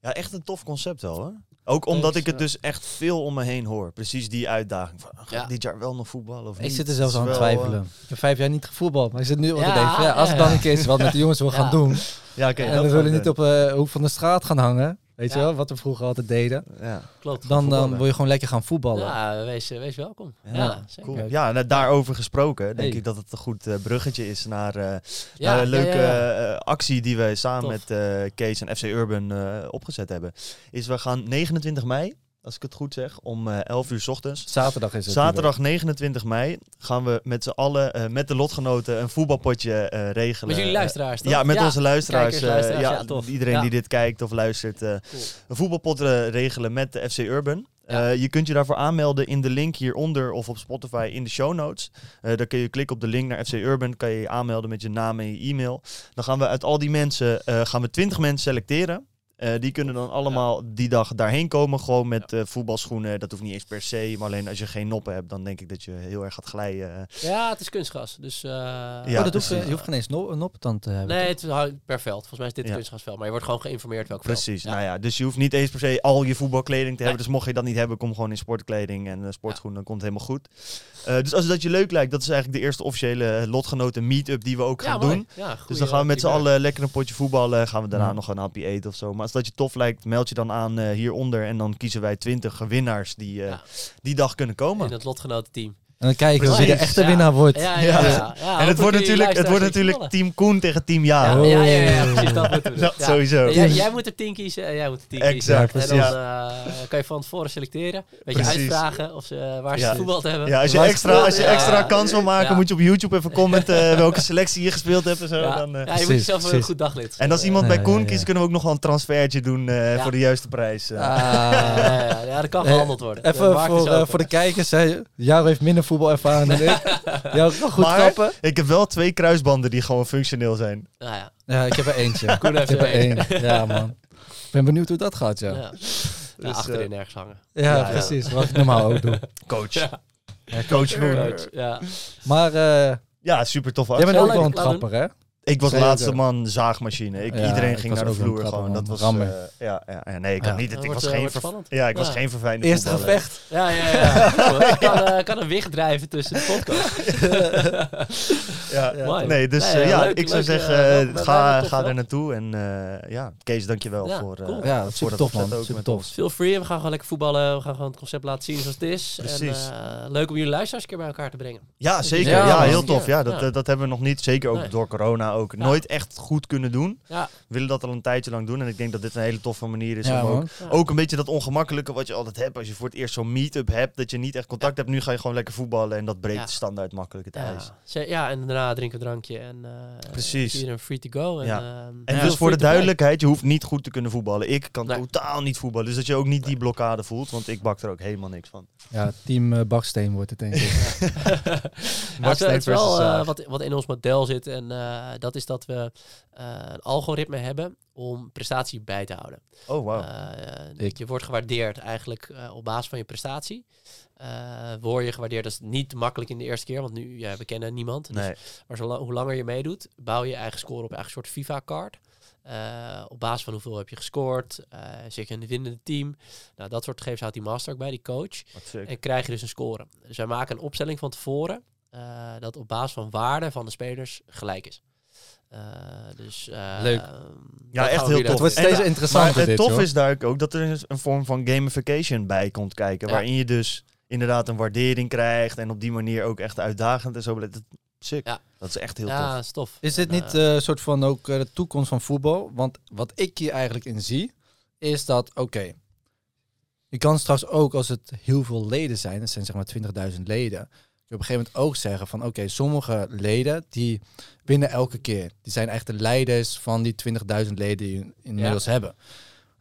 ja, echt een tof concept wel, hè? Ook omdat ik het dus echt veel om me heen hoor. Precies die uitdaging. Van, ga ik dit jaar wel nog voetballen of Ik zit er zelfs aan het twijfelen. Ik heb vijf jaar niet gevoetbald. Maar ik zit nu op te denken, ja, als ik dan een keer wat met de jongens wil gaan doen. Ja, okay, en we willen niet op de uh, hoek van de straat gaan hangen. Weet je wel, wat we vroeger altijd deden. Ja, klopt. Dan, dan wil je gewoon lekker gaan voetballen. Ja, wees, wees welkom. Ja, cool. ja en daarover gesproken denk ik dat het een goed uh, bruggetje is naar, uh, naar een leuke actie die wij samen met Kees en FC Urban opgezet hebben. Is we gaan 29 mei als ik het goed zeg, om uh, eh, 11 uur s ochtends. Zaterdag is het. Zaterdag 29 mei gaan we met z'n allen, uh, met de lotgenoten, een voetbalpotje uh, regelen. Met jullie luisteraars, toch? Ja, met onze luisteraars. luisteraars ja, ja iedereen die dit kijkt of luistert. Een voetbalpot regelen met de FC Urban. je kunt je daarvoor aanmelden in de link hieronder of op Spotify in de show notes. Uh, dan kun je klikken op de link naar FC Urban, kan je je aanmelden met je naam en je e-mail. Dan gaan we uit al die mensen, gaan we 20 mensen selecteren. Uh, die kunnen dan allemaal die dag daarheen komen. Gewoon met uh, voetbalschoenen. Dat hoeft niet eens per se. Maar alleen als je geen noppen hebt, dan denk ik dat je heel erg gaat glijden. Ja, het is kunstgras. Dus, uh, ja, oh, dat hoeft, je hoeft geen eens no noppentand te hebben. Nee, het is per veld. Volgens mij is dit ja. kunstgrasveld. Maar je wordt gewoon geïnformeerd welk Precies. Nou ja, dus je hoeft niet eens per se al je voetbalkleding te hebben. Dus mocht je dat niet hebben, kom gewoon in sportkleding en sportschoenen. Dan komt het helemaal goed. dus als dat je leuk lijkt, dat is eigenlijk de eerste officiële lotgenoten meet-up die we ook gaan doen. dus dan gaan we met z'n allen lekker een potje voetballen. Gaan we daarna nog een hapje eten of zo. Maar als dat je tof lijkt, meld je dan aan uh, hieronder. En dan kiezen wij 20 winnaars die uh, die dag kunnen komen. In het lotgenotenteam. En dan kijken wie de echte winnaar wordt. Ja, ja, ja. en het wordt natuurlijk, het wordt natuurlijk team Koen tegen team Ja. Ja, ja, ja, precies. Dat moeten we. Sowieso. Jij, jij, moet er tien kiezen en jij moet er tien exact, kiezen. En dan uh, kan je van tevoren selecteren. Weet je, uitvragen of ze, waar ze ja. voetbal hebben. Ja, als je extra, als je extra kans wil maken, moet je op YouTube even commenten welke selectie je gespeeld hebt en zo. Dan, uh, ja, je moet jezelf wel een goed daglid. En als iemand bij Koen kiest, kunnen we ook nog wel een transfertje doen uh, voor de juiste prijs. Ja, dat kan gehandeld worden. Even voor de kijkers. Jaro heeft minder voetbalervaring Ja, goed maar ik heb wel twee kruisbanden die gewoon functioneel zijn. Nou ja. ja, ik heb er eentje. Koen heeft er één. Ja, man. Ik ben benieuwd hoe dat gaat, ja. ja. Dus, achterin uh, ergens hangen. Ja, precies. Wat ik normaal ook doe. Coach. Ja. coach. coach. Ja. Maar... Uh, ja, super tof. Jij bent ook wel een trapper, hè? Ik was de laatste man zaagmachine. Ik, iedereen ging naar de vloer gewoon. Dat was uh, ja, ja, nee, ik, niet, ik was geen ja, ik was geen verfijnde Eerste gevecht. Ja, ja, ja. Ik kan, uh, kan een wicht drijven tussen de podcast. ja, nee, dus uh, ja, ik zou zeggen, ga, ga er naartoe en ja, Kees, dankjewel ja, voor, cool. ja, voor dat tof, man. Ook met tof. Feel free, we gaan gewoon lekker voetballen. We gaan gewoon het concept laten zien zoals het is. Precies. Leuk om jullie luisteraars een keer bij elkaar te brengen. Ja, zeker. Ja, heel tof. Ja, dat, dat hebben we nog niet. Zeker ook door corona ook nooit echt goed kunnen doen. Ja. We willen dat al een tijdje lang doen. En ik denk dat dit een hele toffe manier is om ook, ook, een beetje dat ongemakkelijke wat je altijd hebt. Als je voor het eerst zo'n meet-up hebt, dat je niet echt contact hebt. Nu ga je gewoon lekker voetballen en dat breekt standaard makkelijk het ijs. Ja, en daarna drinken we drankje en uh, Precies. iedereen free to go. En, ja. Uh, en dus voor de duidelijkheid, je hoeft niet goed te kunnen voetballen. Ik kan totaal niet voetballen. Dus dat je ook niet die blokkade voelt, want ik bak er ook helemaal niks van. Ja, team uh, Baksteen wordt het denk ik. het is wel wat, wat in ons model zit en dat is dat we een algoritme hebben om prestatie bij te houden. Oh, wow. je wordt gewaardeerd eigenlijk op basis van je prestatie. Word je gewaardeerd. Dat is niet makkelijk in de eerste keer, want nu, ja, we kennen niemand. Dus maar zo hoe langer je meedoet, bouw je eigen score op een eigen soort FIFA-card. Uh, op basis van hoeveel heb je gescoord, uh, zit je in het winnende team. Nou, dat soort gegevens houdt die master ook bij, die coach. En krijg je dus een score. Dus wij maken een opstelling van tevoren dat op basis van waarde van de spelers gelijk is. Dus, Leuk. Ja, echt heel tof. Het wordt steeds interessanter. Het tof is daar ook dat er een vorm van gamification bij komt kijken. Waarin je dus inderdaad een waardering krijgt. En op die manier ook echt uitdagend en zo. Dat, sick. Ja. Dat is echt heel ja, tof. Stof. Is dit niet een uh, soort van ook uh, de toekomst van voetbal? Want wat ik hier eigenlijk in zie, is dat, oké, je kan straks ook, als het heel veel leden zijn, dat zijn zeg maar 20.000 leden, je op een gegeven moment ook zeggen van oké, sommige leden die winnen elke keer. Die zijn echt de leiders van die 20.000 leden die je inmiddels hebben.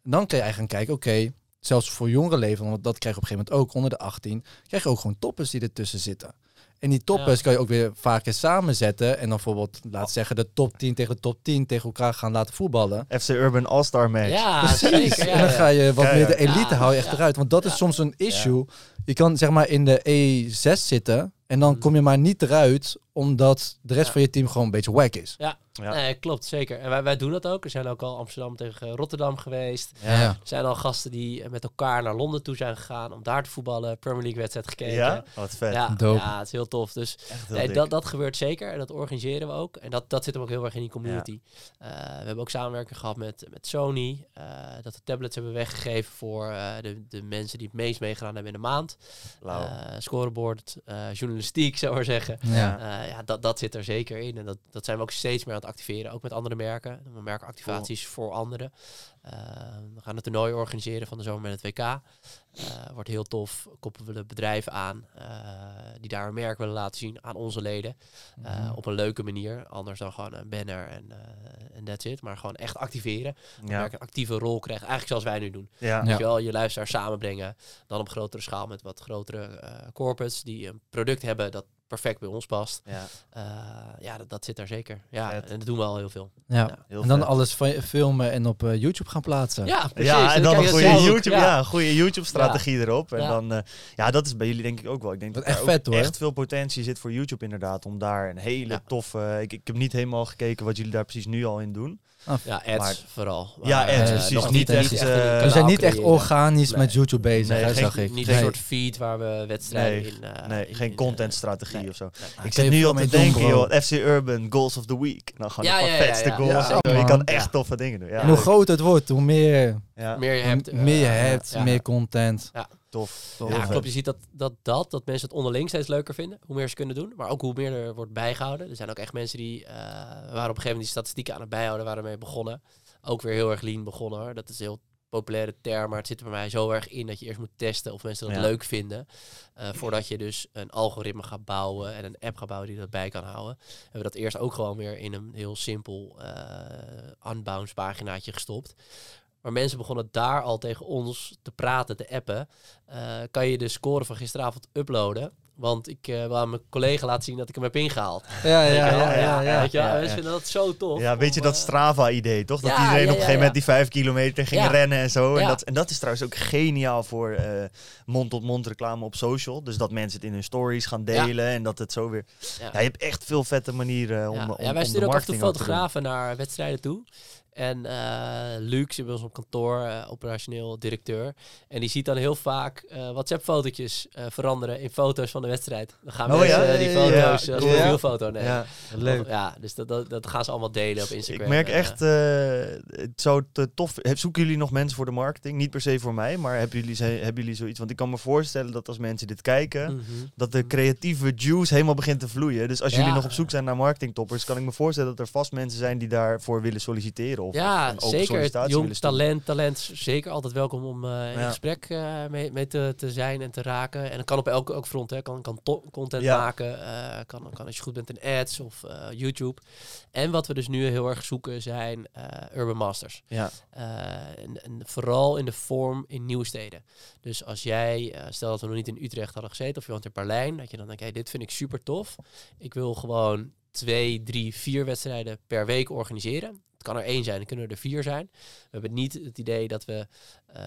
En dan kun je eigenlijk gaan kijken, oké, zelfs voor jongere leven, want dat krijg je op een gegeven moment ook onder de 18, krijg je ook gewoon toppers die ertussen zitten. En die toppers kan je ook weer vaker samenzetten. En dan bijvoorbeeld, laat zeggen, de top 10 tegen de top 10 tegen elkaar gaan laten voetballen. FC Urban All-Star match. Ja, precies. Ja, en dan ga je wat meer de elite hou je echt eruit. Want dat is soms een issue. Je kan zeg maar in de E6 zitten. En dan mm. kom je maar niet eruit omdat de rest van je team gewoon een beetje wack is. Ja, ja. Nee, klopt, zeker. En wij, wij doen dat ook. Er zijn ook al Amsterdam tegen Rotterdam geweest. Ja. Er zijn al gasten die met elkaar naar Londen toe zijn gegaan om daar te voetballen. Premier League wedstrijd gekeken. Ja, wat vet. Ja, ja, het is heel tof. Dus nee, dat, dat gebeurt zeker en dat organiseren we ook. En dat, dat zit hem ook heel erg in die community. Uh, we hebben ook samenwerking gehad met, met Sony. Uh, dat de tablets hebben weggegeven voor uh, de, de mensen die het meest meegedaan hebben in de maand. scoreboard, journalistiek, zou maar zeggen. Ja, ja dat, dat zit er zeker in. En dat, dat zijn we ook steeds meer aan het activeren, ook met andere merken. We merken activaties voor anderen. Uh, we gaan een toernooi organiseren van de zomer met het WK. Uh, wordt heel tof. Koppelen we de bedrijven aan uh, die daar een merk willen laten zien aan onze leden. Mm. Op een leuke manier. Anders dan gewoon een banner en en that's it. Maar gewoon echt activeren. Ja. Merk een actieve rol krijgen. Eigenlijk zoals wij nu doen. Ja. je wel je luisteraar samenbrengen. Dan op grotere schaal met wat grotere corporates die een product hebben dat perfect bij ons past. Ja, uh, ja dat, dat, zit daar zeker. Ja, en dat doen we al heel veel. Ja, heel en dan alles filmen en op uh, YouTube gaan plaatsen. Ja, precies. Ja, en dan, een goede YouTube, ja. goede YouTube-strategie erop. En dan, uh, ja, dat is bij jullie denk ik ook wel. Ik denk dat, dat echt vet hoor. Echt veel potentie zit voor YouTube inderdaad om daar een hele toffe. Ik, ik heb niet helemaal gekeken wat jullie daar precies nu al in doen. Ja, ads maar, vooral. ja, ads, uh, precies. Nog niet echt, uh, we zijn niet echt organisch met YouTube bezig, nee, geen, zag ik. Niet een soort feed waar we wedstrijden in... Uh, nee, in, geen contentstrategie nee, of zo. Ik zit nu al te denken, joh, FC Urban, Goals of the Week. Nou, gewoon ja, de vetste goals. Je kan echt toffe dingen doen. En hoe groter het wordt, hoe meer... Meer je hebt. Meer je hebt, meer content. Ja. Tof. Ja, klopt. Je ziet dat, dat dat, dat mensen het onderling steeds leuker vinden. Hoe meer ze kunnen doen. Maar ook hoe meer er wordt bijgehouden. Er zijn ook echt mensen die uh, waren op een gegeven moment die statistieken aan het bijhouden. Waren mee begonnen. Ook weer heel erg lean begonnen. Hoor. Dat is een heel populaire term. Maar het zit er bij mij zo erg in dat je eerst moet testen of mensen dat leuk vinden. Uh, voordat je dus een algoritme gaat bouwen en een app gaat bouwen die dat bij kan houden. Hebben we dat eerst ook gewoon weer in een heel simpel uh, unbounce paginaatje gestopt. Maar mensen begonnen daar al tegen ons te praten, te appen. Uh, kan je de score van gisteravond uploaden? Want ik uh, wil aan mijn collega laten zien dat ik hem heb ingehaald. Ja, ja, ja. ja, ja, Weet je, Mensen vinden dat zo tof. Ja, weet je dat Strava-idee, toch? Dat iedereen op een gegeven moment die vijf kilometer ging rennen en zo. En, dat, en dat is trouwens ook geniaal voor uh, mond-tot-mond reclame op social. Dus dat mensen het in hun stories gaan delen en dat het zo weer... Ja. je hebt echt veel vette manieren om, om, ja, wij sturen ook af fotografen naar wedstrijden toe. En uh, Luc zit bij ons op kantoor, uh, operationeel directeur. En die ziet dan heel vaak uh, WhatsApp-fotootjes veranderen in foto's van de wedstrijd. Dan gaan oh, mensen ja? die foto's ja, een foto nemen. Ja, leuk. Ja, dus dat, dat, dat, gaan ze allemaal delen op Instagram. Ik merk echt, het zou te tof... Zoeken jullie nog mensen voor de marketing? Niet per se voor mij, maar hebben jullie, hebben jullie zoiets? Want ik kan me voorstellen dat als mensen dit kijken, mm -hmm. dat de creatieve juice helemaal begint te vloeien. Dus als jullie nog op zoek zijn naar marketingtoppers, kan ik me voorstellen dat er vast mensen zijn die daarvoor willen solliciteren ja, zeker. Jong talent, talent, zeker altijd welkom om uh, in gesprek uh, mee, mee te, te zijn en te raken. En dat kan op elke ook front, hè. Kan, kan content maken, uh, kan, kan als je goed bent in ads of YouTube. En wat we dus nu heel erg zoeken zijn urban masters. Ja. En, en, vooral in de vorm in nieuwe steden. Dus als jij, stel dat we nog niet in Utrecht hadden gezeten of je woont in Berlijn, dat je dan denkt, hey, dit vind ik super tof. Ik wil gewoon twee, drie, vier wedstrijden per week organiseren. Het kan er één zijn, dan kunnen er vier zijn. We hebben niet het idee dat we uh,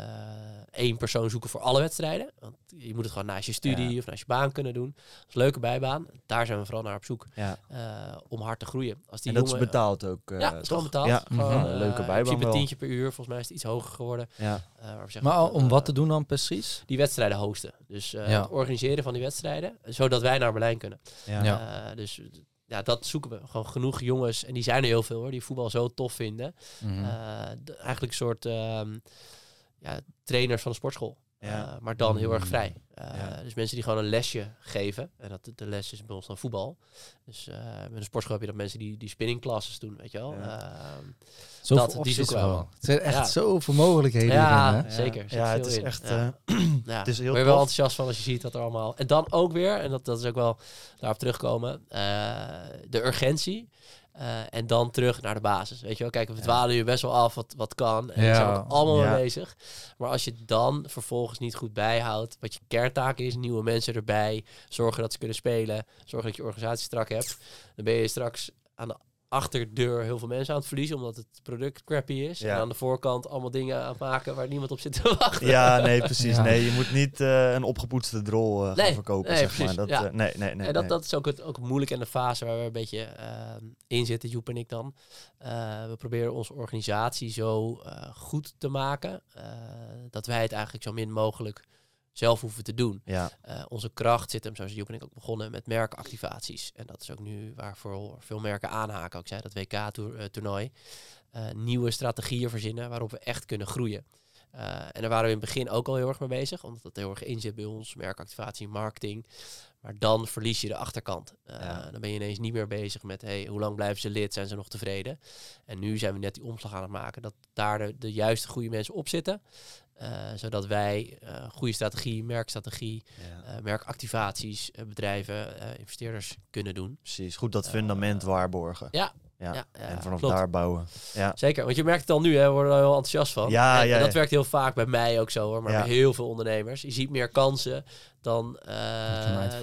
één persoon zoeken voor alle wedstrijden. Want je moet het gewoon naast je studie of naast je baan kunnen doen. Dat is een leuke bijbaan. Daar zijn we vooral naar op zoek. Ja. Uh, om hard te groeien. Als die en dat jongen, is betaald ook. Uh, ja, dat is gewoon betaald. Ja. Gewoon, mm -hmm. leuke bijbaan. een tientje per uur. Volgens mij is het iets hoger geworden. Ja. Zeggen, maar om wat te doen dan precies? Die wedstrijden hosten. Dus het organiseren van die wedstrijden. Zodat wij naar Berlijn kunnen. Ja. dus ja, dat zoeken we. Gewoon genoeg jongens, en die zijn er heel veel hoor, die voetbal zo tof vinden. Mm -hmm. uh, eigenlijk een soort um, ja, trainers van de sportschool. Maar dan heel erg vrij. Dus mensen die gewoon een lesje geven. En dat, de les is bij ons dan voetbal. Dus met een sportschool heb je dat mensen die, die spinningclasses doen, weet je wel. Ehm, zo dat, die zoeken we wel. Het zijn echt ja. zoveel mogelijkheden. Ja, zeker. Ja, het is echt. ja. het is heel. Ben je wel enthousiast van als je ziet dat er allemaal. En dan ook weer, en dat, dat is ook wel daarop terugkomen, de urgentie. Uh, en dan terug naar de basis. Weet je wel, kijk, we dwalen je best wel af wat, wat kan. En ja. zijn ook allemaal mee bezig. Maar als je dan vervolgens niet goed bijhoudt wat je kerntaak is, nieuwe mensen erbij, zorgen dat ze kunnen spelen, zorgen dat je organisatie strak hebt, dan ben je straks aan de achterdeur heel veel mensen aan het verliezen, omdat het product crappy is. Ja. En aan de voorkant allemaal dingen aan het maken waar niemand op zit te wachten. Ja, nee, precies. Nee, je moet niet uh, een opgepoetste drol uh, gaan verkopen, nee, zeg maar. Dat, ja. uh, nee, nee, nee. En dat, dat is ook, het, ook moeilijk in de fase waar we een beetje in zitten, Joep en ik dan. we proberen onze organisatie zo goed te maken, dat wij het eigenlijk zo min mogelijk zelf hoeven te doen. Ja. Uh, onze kracht zit hem, zoals Joep en ik ook begonnen, met merkactivaties. En dat is ook nu waarvoor veel merken aanhaken. Ook zei dat WK-toernooi. Uh, uh, nieuwe strategieën verzinnen waarop we echt kunnen groeien. Uh, en daar waren we in het begin ook al heel erg mee bezig, omdat dat heel erg in zit bij ons, merkactivatie, marketing. Maar dan verlies je de achterkant. Ja. Dan ben je ineens niet meer bezig met hey, hoe lang blijven ze lid, zijn ze nog tevreden? En nu zijn we net die omslag aan het maken dat daar de, de juiste goede mensen op zitten. Uh, zodat wij uh, goede strategie, merkstrategie, ja. uh, merkactivaties, bedrijven, investeerders kunnen doen. Precies, goed dat fundament waarborgen. Ja, ja, ja, en vanaf daar bouwen. Ja. Zeker, want je merkt het al nu, hè, we worden er heel enthousiast van. Ja, en, ja, en dat werkt heel vaak bij mij ook zo hoor, maar bij heel veel ondernemers. Je ziet meer kansen dan,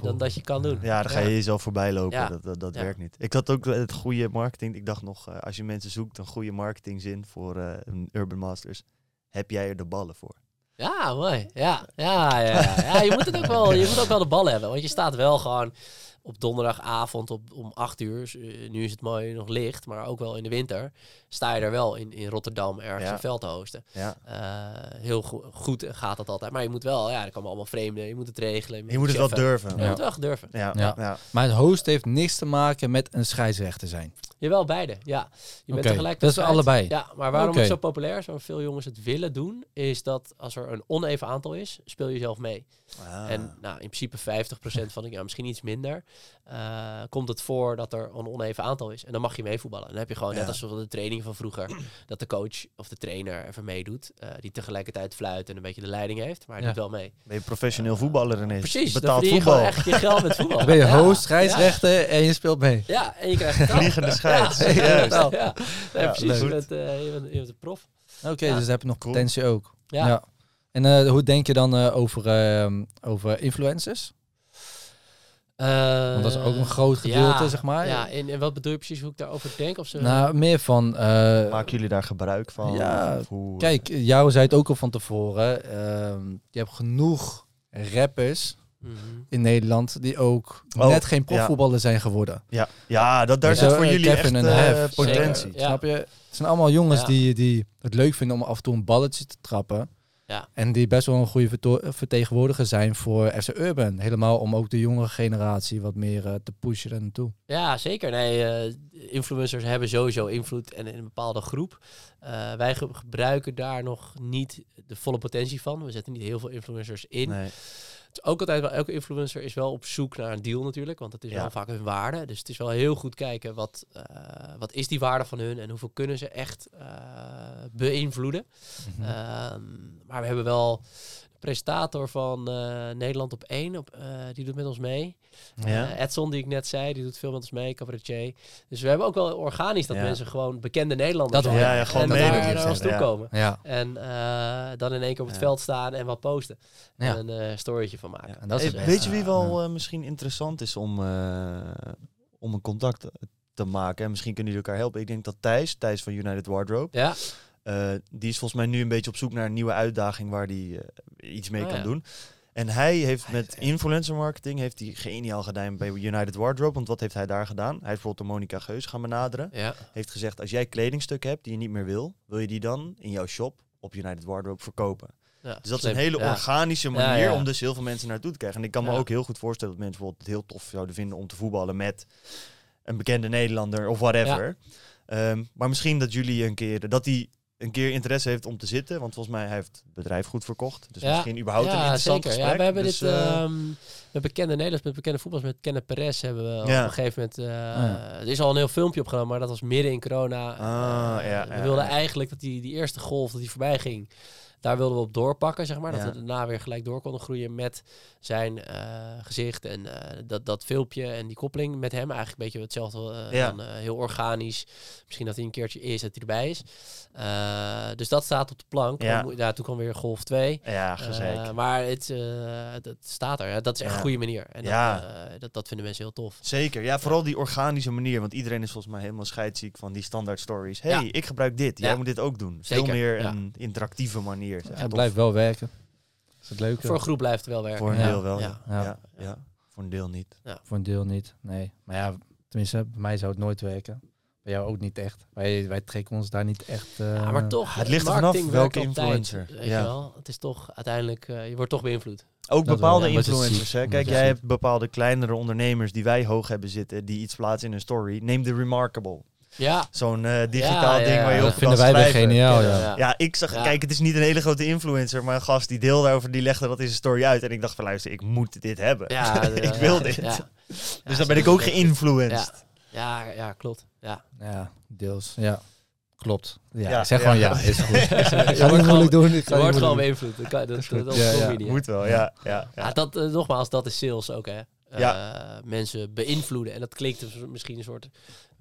dan dat je kan doen. Ja, dan ga je jezelf voorbij lopen. Dat, dat, dat werkt niet. Ik had ook het goede marketing. Ik dacht nog, als je mensen zoekt, een goede marketingzin voor een Urban Masters heb jij er de ballen voor? Ja, mooi. Ja, ja, ja. ja. je moet het ook wel, je moet ook wel de ballen hebben. Want je staat wel gewoon op donderdagavond op, om 8 uur. Uh, nu is het mooi nog licht, maar ook wel in de winter. Sta je er wel in, in Rotterdam ergens ja. een veld te hosten. Ja. Uh, heel go goed gaat dat altijd. Maar je moet wel, ja, er komen allemaal vreemden. Je moet het regelen. Je, moet, het wel durven. Je moet wel durven. Ja. Ja. Maar het host heeft niks te maken met een scheidsrechter zijn. Jawel, beide. Ja. Je bent tegelijk. Dat is allebei. Ja, maar waarom okay. het zo populair is, waarom veel jongens het willen doen, is dat als er een oneven aantal is, speel je zelf mee. Ah. En nou, in principe 50% van de, ja, misschien iets minder, uh, komt het voor dat er een oneven aantal is. En dan mag je meevoetballen. Dan heb je gewoon, net als de training van vroeger, dat de coach of de trainer even meedoet, uh, die tegelijkertijd fluit en een beetje de leiding heeft, maar hij ja. doet wel mee. Ben je professioneel voetballer ineens? Precies, betaald dan voetbal. je echt je geld met voetbal. ben je host, scheidsrechter en je speelt mee. Ja, en je krijgt Vliegende scheids. Ja, ja. precies. Je bent, uh, je, bent, je bent een prof. Oké, okay, dus heb je nog cool. potentie ook. Ja. En uh, hoe denk je dan uh, over, uh, over influencers? Want dat is ook een groot gedeelte, ja, zeg maar. Ja, en, en, wat bedoel je precies hoe ik daarover denk? Of zo? Nou, meer van... Maken jullie daar gebruik van? Ja, hoe... kijk, jou zei het ook al van tevoren. Ehm, je hebt genoeg rappers Mm -hmm. in Nederland die ook oh, net geen profvoetballer ja. zijn geworden. Ja, ja dat, daar zit voor jullie Kevin echt uh, potentie. Ja. Snap je? Het zijn allemaal jongens die, die het leuk vinden om af en toe een balletje te trappen. Ja. En die best wel een goede vertegenwoordiger zijn voor FC Urban. Helemaal om ook de jongere generatie wat meer uh, te pushen er naartoe. Ja, zeker. Nee, uh, influencers hebben sowieso invloed en in een bepaalde groep. Uh, wij ge gebruiken daar nog niet de volle potentie van. We zetten niet heel veel influencers in. Nee is ook altijd wel, elke influencer is wel op zoek naar een deal natuurlijk, want het is wel vaak hun waarde. Dus het is wel heel goed kijken wat, uh, wat is die waarde van hun en hoeveel kunnen ze echt uh, beïnvloeden. Mm -hmm. um, maar we hebben wel presentator van uh, Nederland op 1. Op, uh, die doet met ons mee. Ja. Uh, Edson, die ik net zei, die doet veel met ons mee. Cabaretier. Dus we hebben ook wel organisch dat ja. mensen gewoon bekende Nederlanders dat ja, ja, gewoon en naar, naar ons toe komen. Ja. En dan in één keer op het veld staan en wat posten. En een storytje van maken. En dat is weet je wie wel misschien interessant is om, om een contact te maken? En misschien kunnen jullie elkaar helpen. Ik denk dat Thijs, Thijs van United Wardrobe... Ja. Uh, die is volgens mij nu een beetje op zoek naar een nieuwe uitdaging waar hij uh, iets mee oh, kan ja. doen. En hij heeft met influencer marketing heeft hij geniaal gedaan bij United Wardrobe. Want wat heeft hij daar gedaan? Hij heeft bijvoorbeeld de Monica Geus gaan benaderen. Ja. Heeft gezegd, als jij kledingstukken hebt die je niet meer wil, wil je die dan in jouw shop op United Wardrobe verkopen. Ja, dus dat slim. is een hele organische manier om dus heel veel mensen naartoe te krijgen. En ik kan me ook heel goed voorstellen dat mensen bijvoorbeeld het heel tof zouden vinden om te voetballen met een bekende Nederlander of whatever. Um, maar misschien dat jullie een keer, dat die een keer interesse heeft om te zitten. Want volgens mij hij heeft het bedrijf goed verkocht. Dus misschien überhaupt een interessant zeker. gesprek. Ja, we hebben dus, dit uh, met bekende Nederlands, met bekende voetballers, met Kenneth Perez hebben we op een gegeven moment... Uh, Er is al een heel filmpje opgenomen, maar dat was midden in corona. Ah, we wilden eigenlijk dat die, die eerste golf, dat die voorbij ging daar wilden we op doorpakken, zeg maar. Dat we daarna weer gelijk door konden groeien met zijn uh, gezicht en uh, dat, dat filmpje en die koppeling met hem. Eigenlijk een beetje hetzelfde, ja. dan, heel organisch. Misschien dat hij een keertje is, dat hij erbij is. dus dat staat op de plank. Ja. toen kwam weer Golf 2. Ja, gezegd. maar het, het staat er. Dat is echt een goede manier. En ja. dat, dat, dat vinden mensen heel tof. Zeker. Ja, vooral die organische manier. Want iedereen is volgens mij helemaal scheidziek van die standaard stories. hey, ik gebruik dit. Jij moet dit ook doen. Veel meer een interactieve manier het blijft wel werken. is het leuke. Voor een groep blijft het wel werken. Voor een deel wel, ja. Ja. ja. Voor een deel niet. Voor een deel niet, nee. Maar ja, tenminste, bij mij zou het nooit werken. Bij jou ook niet echt. Wij, wij trekken ons daar niet echt... Uh... Ja, maar toch, het ligt er vanaf welke influencer. Tijd, ja. wel? Het is toch uiteindelijk, uh, je wordt toch beïnvloed. Ook bepaalde influencers. Hè? Kijk, jij hebt bepaalde kleinere ondernemers die wij hoog hebben zitten, die iets plaatsen in een story. Neem de Remarkable. Ja. Zo'n uh, digitaal ding waar je op vinden wij weer geniaal, ja. Ja, ik zag, kijk, het is niet een hele grote influencer, maar een gast die deelde over, die legde dat in zijn story uit. En ik dacht van, luister, ik moet dit hebben. Ja, ik wil dit. dus dan ben ik ook geïnfluenced. Ja, ja, klopt. Ja, ja deels. Ja. Klopt. Ja, zeg gewoon ja, is goed. je wordt gewoon doen. Je wordt gewoon beïnvloed. Dat, dat, dat, dat ja, Moet wel, ja. ja, ja. dat, uh, nogmaals, dat is sales ook, hè. Uh, mensen beïnvloeden. En dat klinkt dus misschien een soort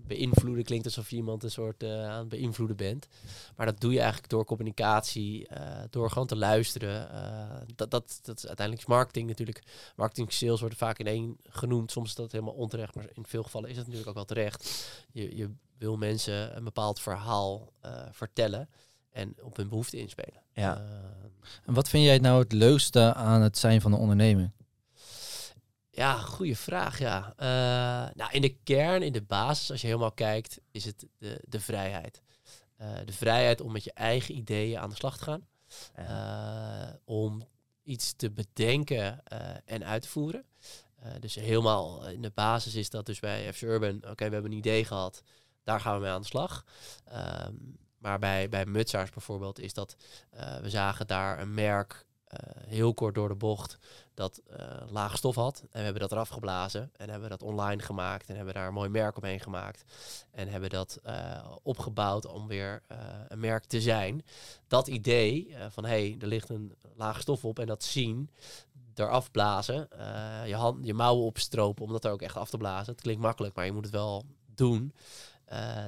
beïnvloeden klinkt alsof je iemand een soort uh, aan het beïnvloeden bent. Maar dat doe je eigenlijk door communicatie, uh, door gewoon te luisteren. Uh, dat, dat, dat is uiteindelijk marketing natuurlijk. Marketing sales worden vaak in één genoemd. Soms is dat helemaal onterecht, maar in veel gevallen is het natuurlijk ook wel terecht. Je, je wil mensen een bepaald verhaal vertellen en op hun behoefte inspelen. Ja. en wat vind jij nou het leukste aan het zijn van een ondernemer? Ja, goede vraag. Ja. Uh, nou, in de kern, in de basis, als je helemaal kijkt, is het de, de vrijheid. Uh, de vrijheid om met je eigen ideeën aan de slag te gaan. Uh, om iets te bedenken en uit te voeren. dus helemaal in de basis is dat dus bij FC Urban, oké, we hebben een idee gehad, daar gaan we mee aan de slag. Ehm, maar bij, bij Mutsaars bijvoorbeeld is dat we zagen daar een merk heel kort door de bocht dat uh, laag stof had. En we hebben dat eraf geblazen en hebben dat online gemaakt en hebben daar een mooi merk omheen gemaakt. En hebben dat uh, opgebouwd om weer uh, een merk te zijn. Dat idee van hé, hey, er ligt een laag stof op en dat zien, eraf blazen, je, hand, je mouwen opstropen om dat er ook echt af te blazen. Het klinkt makkelijk, maar je moet het wel doen.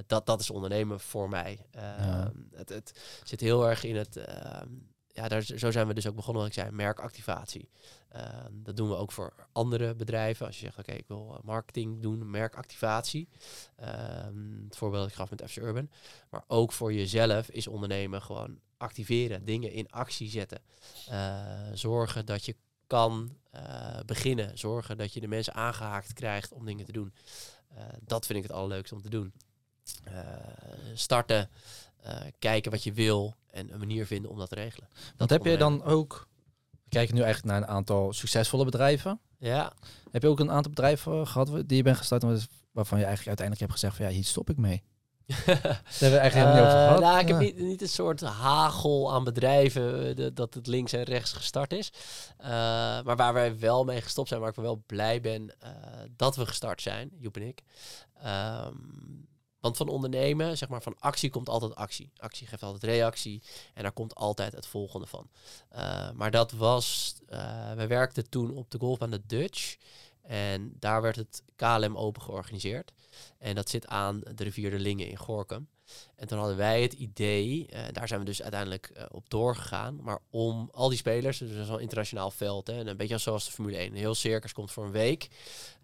dat, dat is ondernemen voor mij. Ja. Het, het, zit heel erg in het ja, daar, zo zijn we dus ook begonnen, wat ik zei, merkactivatie. Ehm, dat doen we ook voor andere bedrijven. Als je zegt, oké, ik wil eh, marketing doen, merkactivatie. Um, het voorbeeld dat ik gaf met FC Urban. Maar ook voor jezelf is ondernemen gewoon activeren, dingen in actie zetten. Uh, zorgen dat je kan uh, beginnen. Zorgen dat je de mensen aangehaakt krijgt om dingen te doen. dat vind ik het allerleukste om te doen. starten, kijken wat je wil en een manier vinden om dat te regelen. Dat heb je dan ook we kijken nu eigenlijk naar een aantal succesvolle bedrijven. Ja. Heb je ook een aantal bedrijven gehad die je bent gestart waarvan je eigenlijk uiteindelijk hebt gezegd van ja, hier stop ik mee? Daar hebben we eigenlijk helemaal niet over eh, gehad. Nou, ik heb niet, niet een soort hagel aan bedrijven eh, de, dat het links en rechts gestart is. Uh, maar waar wij wel mee gestopt zijn, waar ik wel blij ben uh, dat we gestart zijn, Joep en ik. Um, want van ondernemen, zeg maar van actie komt altijd actie. Actie geeft altijd reactie en daar komt altijd het volgende van. Uh, maar dat was, uh, we werkten toen op de golf aan de Dutch en daar werd het KLM Open georganiseerd. En dat zit aan de rivier de Lingen in Gorkum. En toen hadden wij het idee, uh, daar zijn we dus uiteindelijk uh, op doorgegaan, maar om al die spelers, dus dat is een internationaal veld, hè, en een beetje zoals de Formule 1, een heel circus komt voor een week.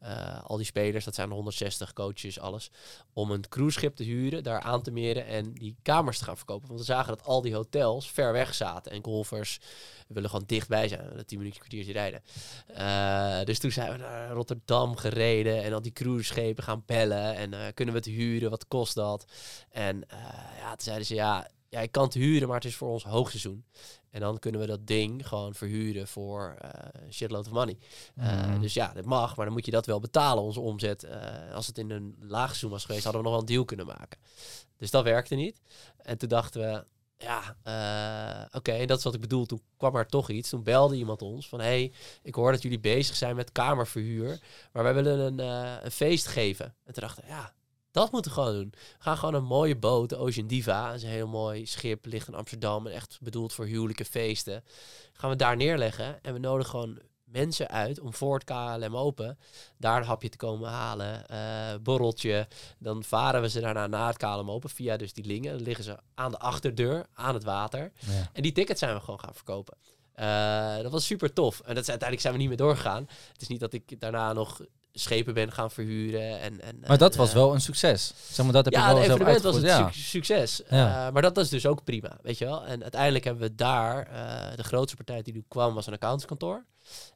Uh, al die spelers, dat zijn 160 coaches, alles, om een cruiseschip te huren, daar aan te meren en die kamers te gaan verkopen. Want we zagen dat al die hotels ver weg zaten en golfers willen gewoon dichtbij zijn, dat 10 minuten kwartiertje rijden. dus toen zijn we naar Rotterdam gereden en al die cruiseschepen gaan bellen en kunnen we het huren, wat kost dat? En uh, ja, toen zeiden ze, ja, ja, ik kan het huren, maar het is voor ons hoogseizoen. En dan kunnen we dat ding gewoon verhuren voor uh, shitload of money. Uh, Dus ja, dat mag, maar dan moet je dat wel betalen, onze omzet. Uh, als het in een laagseizoen was geweest, hadden we nog wel een deal kunnen maken. Dus dat werkte niet. En toen dachten we, ja, oké, okay, dat is wat ik bedoel. Toen kwam er toch iets. Toen belde iemand ons van... hey, ik hoor dat jullie bezig zijn met kamerverhuur... maar wij willen een, een feest geven. En toen dachten ja, dat moeten we gewoon doen. We gaan gewoon een mooie boot, de Ocean Diva. Dat is een heel mooi schip, ligt in Amsterdam... en echt bedoeld voor huwelijke feesten. Gaan we daar neerleggen en we nodigen gewoon mensen uit om voor het KLM Open daar een hapje te komen halen. Uh, borreltje. Dan varen we ze daarna naar het KLM Open via dus die lingen. Dan liggen ze aan de achterdeur, aan het water. En die tickets zijn we gewoon gaan verkopen. Uh, dat was super tof. En dat is, uiteindelijk zijn we niet meer doorgegaan. Het is niet dat ik daarna nog schepen ben gaan verhuren. En, en, maar dat was wel een succes. Zeg maar, dat heb ja, je wel het evenement was een succes. Ja. Uh, maar dat is dus ook prima, weet je wel. En uiteindelijk hebben we daar, uh, de grootste partij die nu kwam was een accountantskantoor.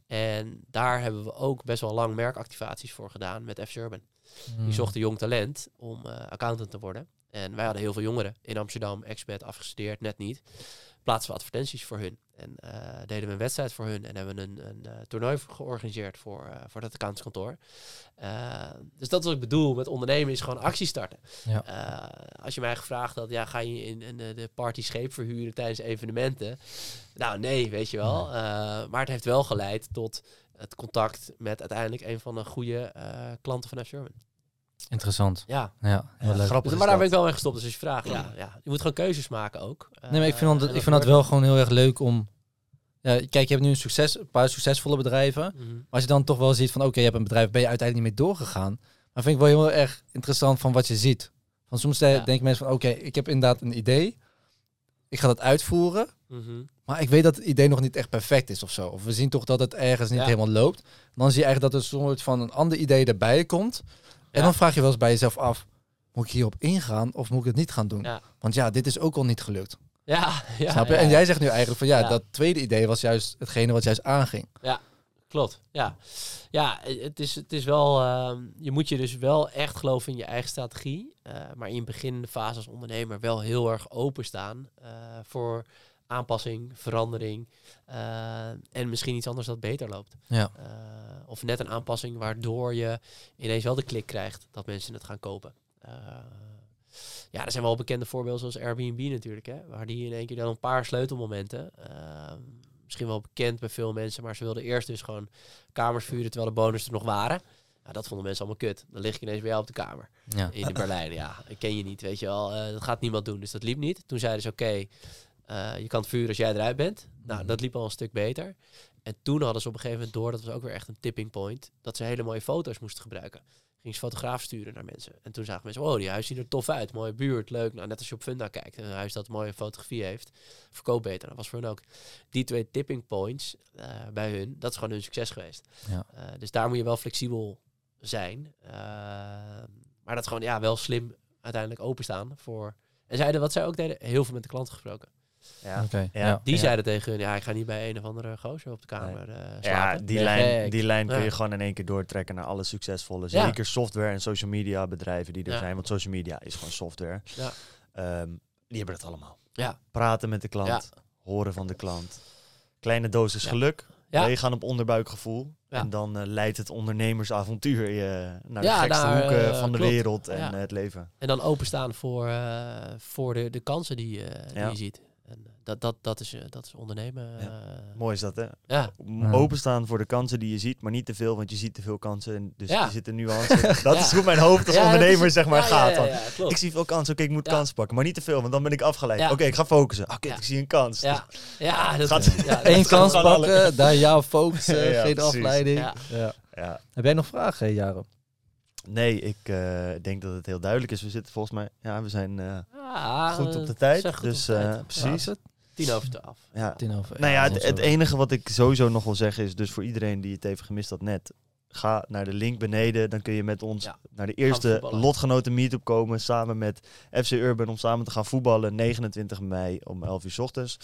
En daar hebben we ook best wel lang merkactivaties voor gedaan met F. Urban. Die hmm. zochten jong talent om uh, accountant te worden. En wij hadden heel veel jongeren in Amsterdam, expert afgestudeerd, net niet. Plaatsen we advertenties voor hun. En uh, deden we een wedstrijd voor hun en hebben we een, een uh, toernooi georganiseerd voor, uh, voor dat accountskantoor. dus dat is wat ik bedoel met ondernemen is gewoon actie starten. Ja. als je mij gevraagd had, ja, ga je in, in de party scheep verhuren tijdens evenementen? Nou, nee, weet je wel. maar het heeft wel geleid tot het contact met uiteindelijk een van de goede klanten van F. Sherman. Interessant. Ja. Ja, heel leuk. Grappig maar daar ben ik wel mee gestopt. Dus als je vraagt, ja, ja, je moet gewoon keuzes maken ook. Nee, maar ik vind, dat, ik vind dat wel gewoon heel erg leuk om... Ja, kijk, je hebt nu een, succes, een paar succesvolle bedrijven. Mhm. Maar als je dan toch wel ziet van, oké, je hebt een bedrijf, ben je uiteindelijk niet mee doorgegaan. Maar vind ik wel heel erg interessant van wat je ziet. Van soms denken mensen van, oké, ik heb inderdaad een idee. Ik ga dat uitvoeren. Mhm. Maar ik weet dat het idee nog niet echt perfect is of zo. Of we zien toch dat het ergens niet helemaal loopt. Dan zie je eigenlijk dat er een soort van een ander idee erbij komt. En dan vraag je wel eens bij jezelf af, moet ik hierop ingaan of moet ik het niet gaan doen? Want ja, dit is ook al niet gelukt. Ja, ja, Snap je? En jij zegt nu eigenlijk van ja, dat tweede idee was juist hetgene wat juist aanging. Ja, klopt. Ja, ja het, is, het is wel, ehm, je moet je dus wel echt geloven in je eigen strategie. Uh, maar in beginnende fase als ondernemer wel heel erg openstaan uh, voor aanpassing, verandering uh, en misschien iets anders dat beter loopt. Ja. Of net een aanpassing waardoor je ineens wel de klik krijgt dat mensen het gaan kopen. Uh, ja, er zijn wel bekende voorbeelden zoals Airbnb natuurlijk, hè, waar die in één keer dan een paar sleutelmomenten. misschien wel bekend bij veel mensen, maar ze wilden eerst dus gewoon kamers vuren terwijl de bonus er nog waren. Nou, dat vonden mensen allemaal kut. Dan lig ik ineens bij jou op de kamer. Ja. In Berlijn. Ja, ik ken je niet, weet je wel. dat gaat niemand doen, dus dat liep niet. Toen zeiden ze, oké, uh, je kan het vuren als jij eruit bent. Nou, mhm. dat liep al een stuk beter. En toen hadden ze op een gegeven moment door, dat was ook weer echt een tipping point, dat ze hele mooie foto's moesten gebruiken. Ging ze fotograaf sturen naar mensen. En toen zagen mensen, oh, die huis ziet er tof uit. Mooie buurt, leuk. Nou, net als je op Funda kijkt. Een huis dat mooie fotografie heeft, verkoopt beter. Dat was voor hun ook. Die twee tipping points uh, bij hun, dat is gewoon hun succes geweest. Ja. Uh, dus daar moet je wel flexibel zijn. Uh, maar dat gewoon, ja, wel slim uiteindelijk openstaan voor... En zeiden wat zij ook deden, heel veel met de klanten gesproken. Ja. Okay, ja. Die zeiden tegen hun, ja, ik ga niet bij een of andere gozer op de kamer uh, Ja, die lijn, die lijn kun je gewoon in één keer doortrekken naar alle succesvolle, zeker software en social media bedrijven die er zijn. Want social media is gewoon software. Ja. Um, die hebben het allemaal. Ja. Praten met de klant, horen van de klant. Kleine dosis geluk. Ja. je gaan op onderbuikgevoel. En dan uh, leidt het ondernemersavontuur je naar de gekste hoeken uh, van de wereld en het leven. En dan openstaan voor, voor de, de kansen die, die je ziet. En eh, dat, dat, dat, is, eh, dat is ondernemen. Ja. Eh, Mooi is dat, hè? Ja. Openstaan voor de kansen die je ziet, maar niet te veel, want je ziet te veel kansen. En dus ja. je zit er nu aan. dat is hoe mijn hoofd als ondernemer zeg maar gaat. ik zie veel kansen, oké, ik moet kansen pakken, maar niet te veel, want dan ben ik afgeleid. Oké, ik ga focussen. Oké, ik zie een kans. Ja, ja dat gaat, Eén kans pakken, daar jouw focus, geen afleiding. Ja. Heb jij nog vragen, Jaro? Nee, ik uh, denk dat het heel duidelijk is. We zitten volgens mij, ja, we zijn uh, goed op de tijd. Dus uh, precies. Ja, tien over twaalf. Ja. Tien over. Nou ja, het, het, enige wat ik sowieso nog wil zeggen is, dus voor iedereen die het even gemist had net, ga naar de link beneden. Dan kun je met ons naar de eerste lotgenoten meetup komen, samen met FC Urban om samen te gaan voetballen. 29 mei om 11 uur s ochtends.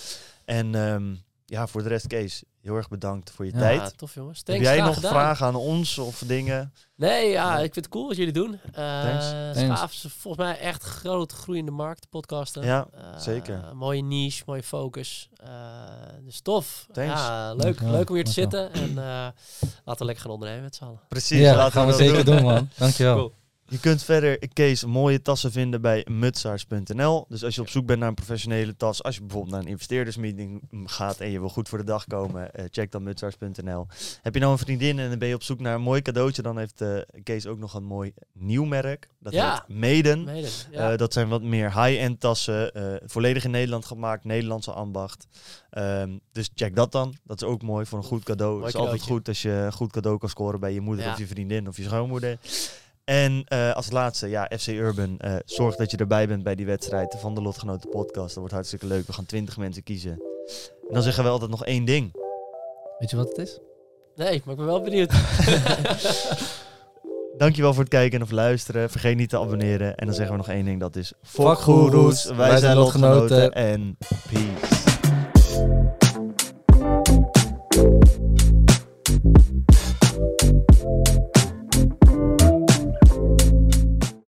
En um, ja, voor de rest, Kees, heel erg bedankt voor je ja, tijd. tof jongens. Thanks, Heb jij nog vragen aan ons of dingen? Nee, ja, ik vind het cool wat jullie doen. Uh, Thanks. is volgens mij echt groot groeiende markt, podcasten. Ja, uh, zeker. Mooie niche, mooie focus. Uh, dus tof. Thanks. Ja, leuk, leuk om hier te zitten. En laten we lekker gaan ondernemen met z'n allen. Precies, ja, laten gaan we, zeker doen, man. Dankjewel. Cool. Je kunt verder, Kees, mooie tassen vinden bij mutsaars.nl. Dus als je op zoek bent naar een professionele tas, als je bijvoorbeeld naar een investeerdersmeeting gaat en je wil goed voor de dag komen, uh, check dan mutsaars.nl. Heb je nou een vriendin en dan ben je op zoek naar een mooi cadeautje, dan heeft uh, Kees ook nog een mooi nieuw merk. Dat ja. heet. Maiden ja. dat zijn wat meer high-end tassen, volledig in Nederland gemaakt, Nederlandse ambacht. Um, dus check dat dan. Dat is ook mooi voor een goed cadeau. Het is altijd goed als je een goed cadeau kan scoren bij je moeder of je vriendin of je schoonmoeder. En uh, als laatste, ja, FC Urban. Uh, zorg dat je erbij bent bij die wedstrijd van de Lotgenoten podcast. Dat wordt hartstikke leuk. We gaan 20 mensen kiezen. En dan zeggen we altijd nog één ding. Weet je wat het is? Nee, maar ik ben wel benieuwd. Dankjewel voor het kijken of luisteren. Vergeet niet te abonneren. En dan zeggen we nog één ding. Dat is... Fuck Wij, Wij zijn Lotgenoten. En peace.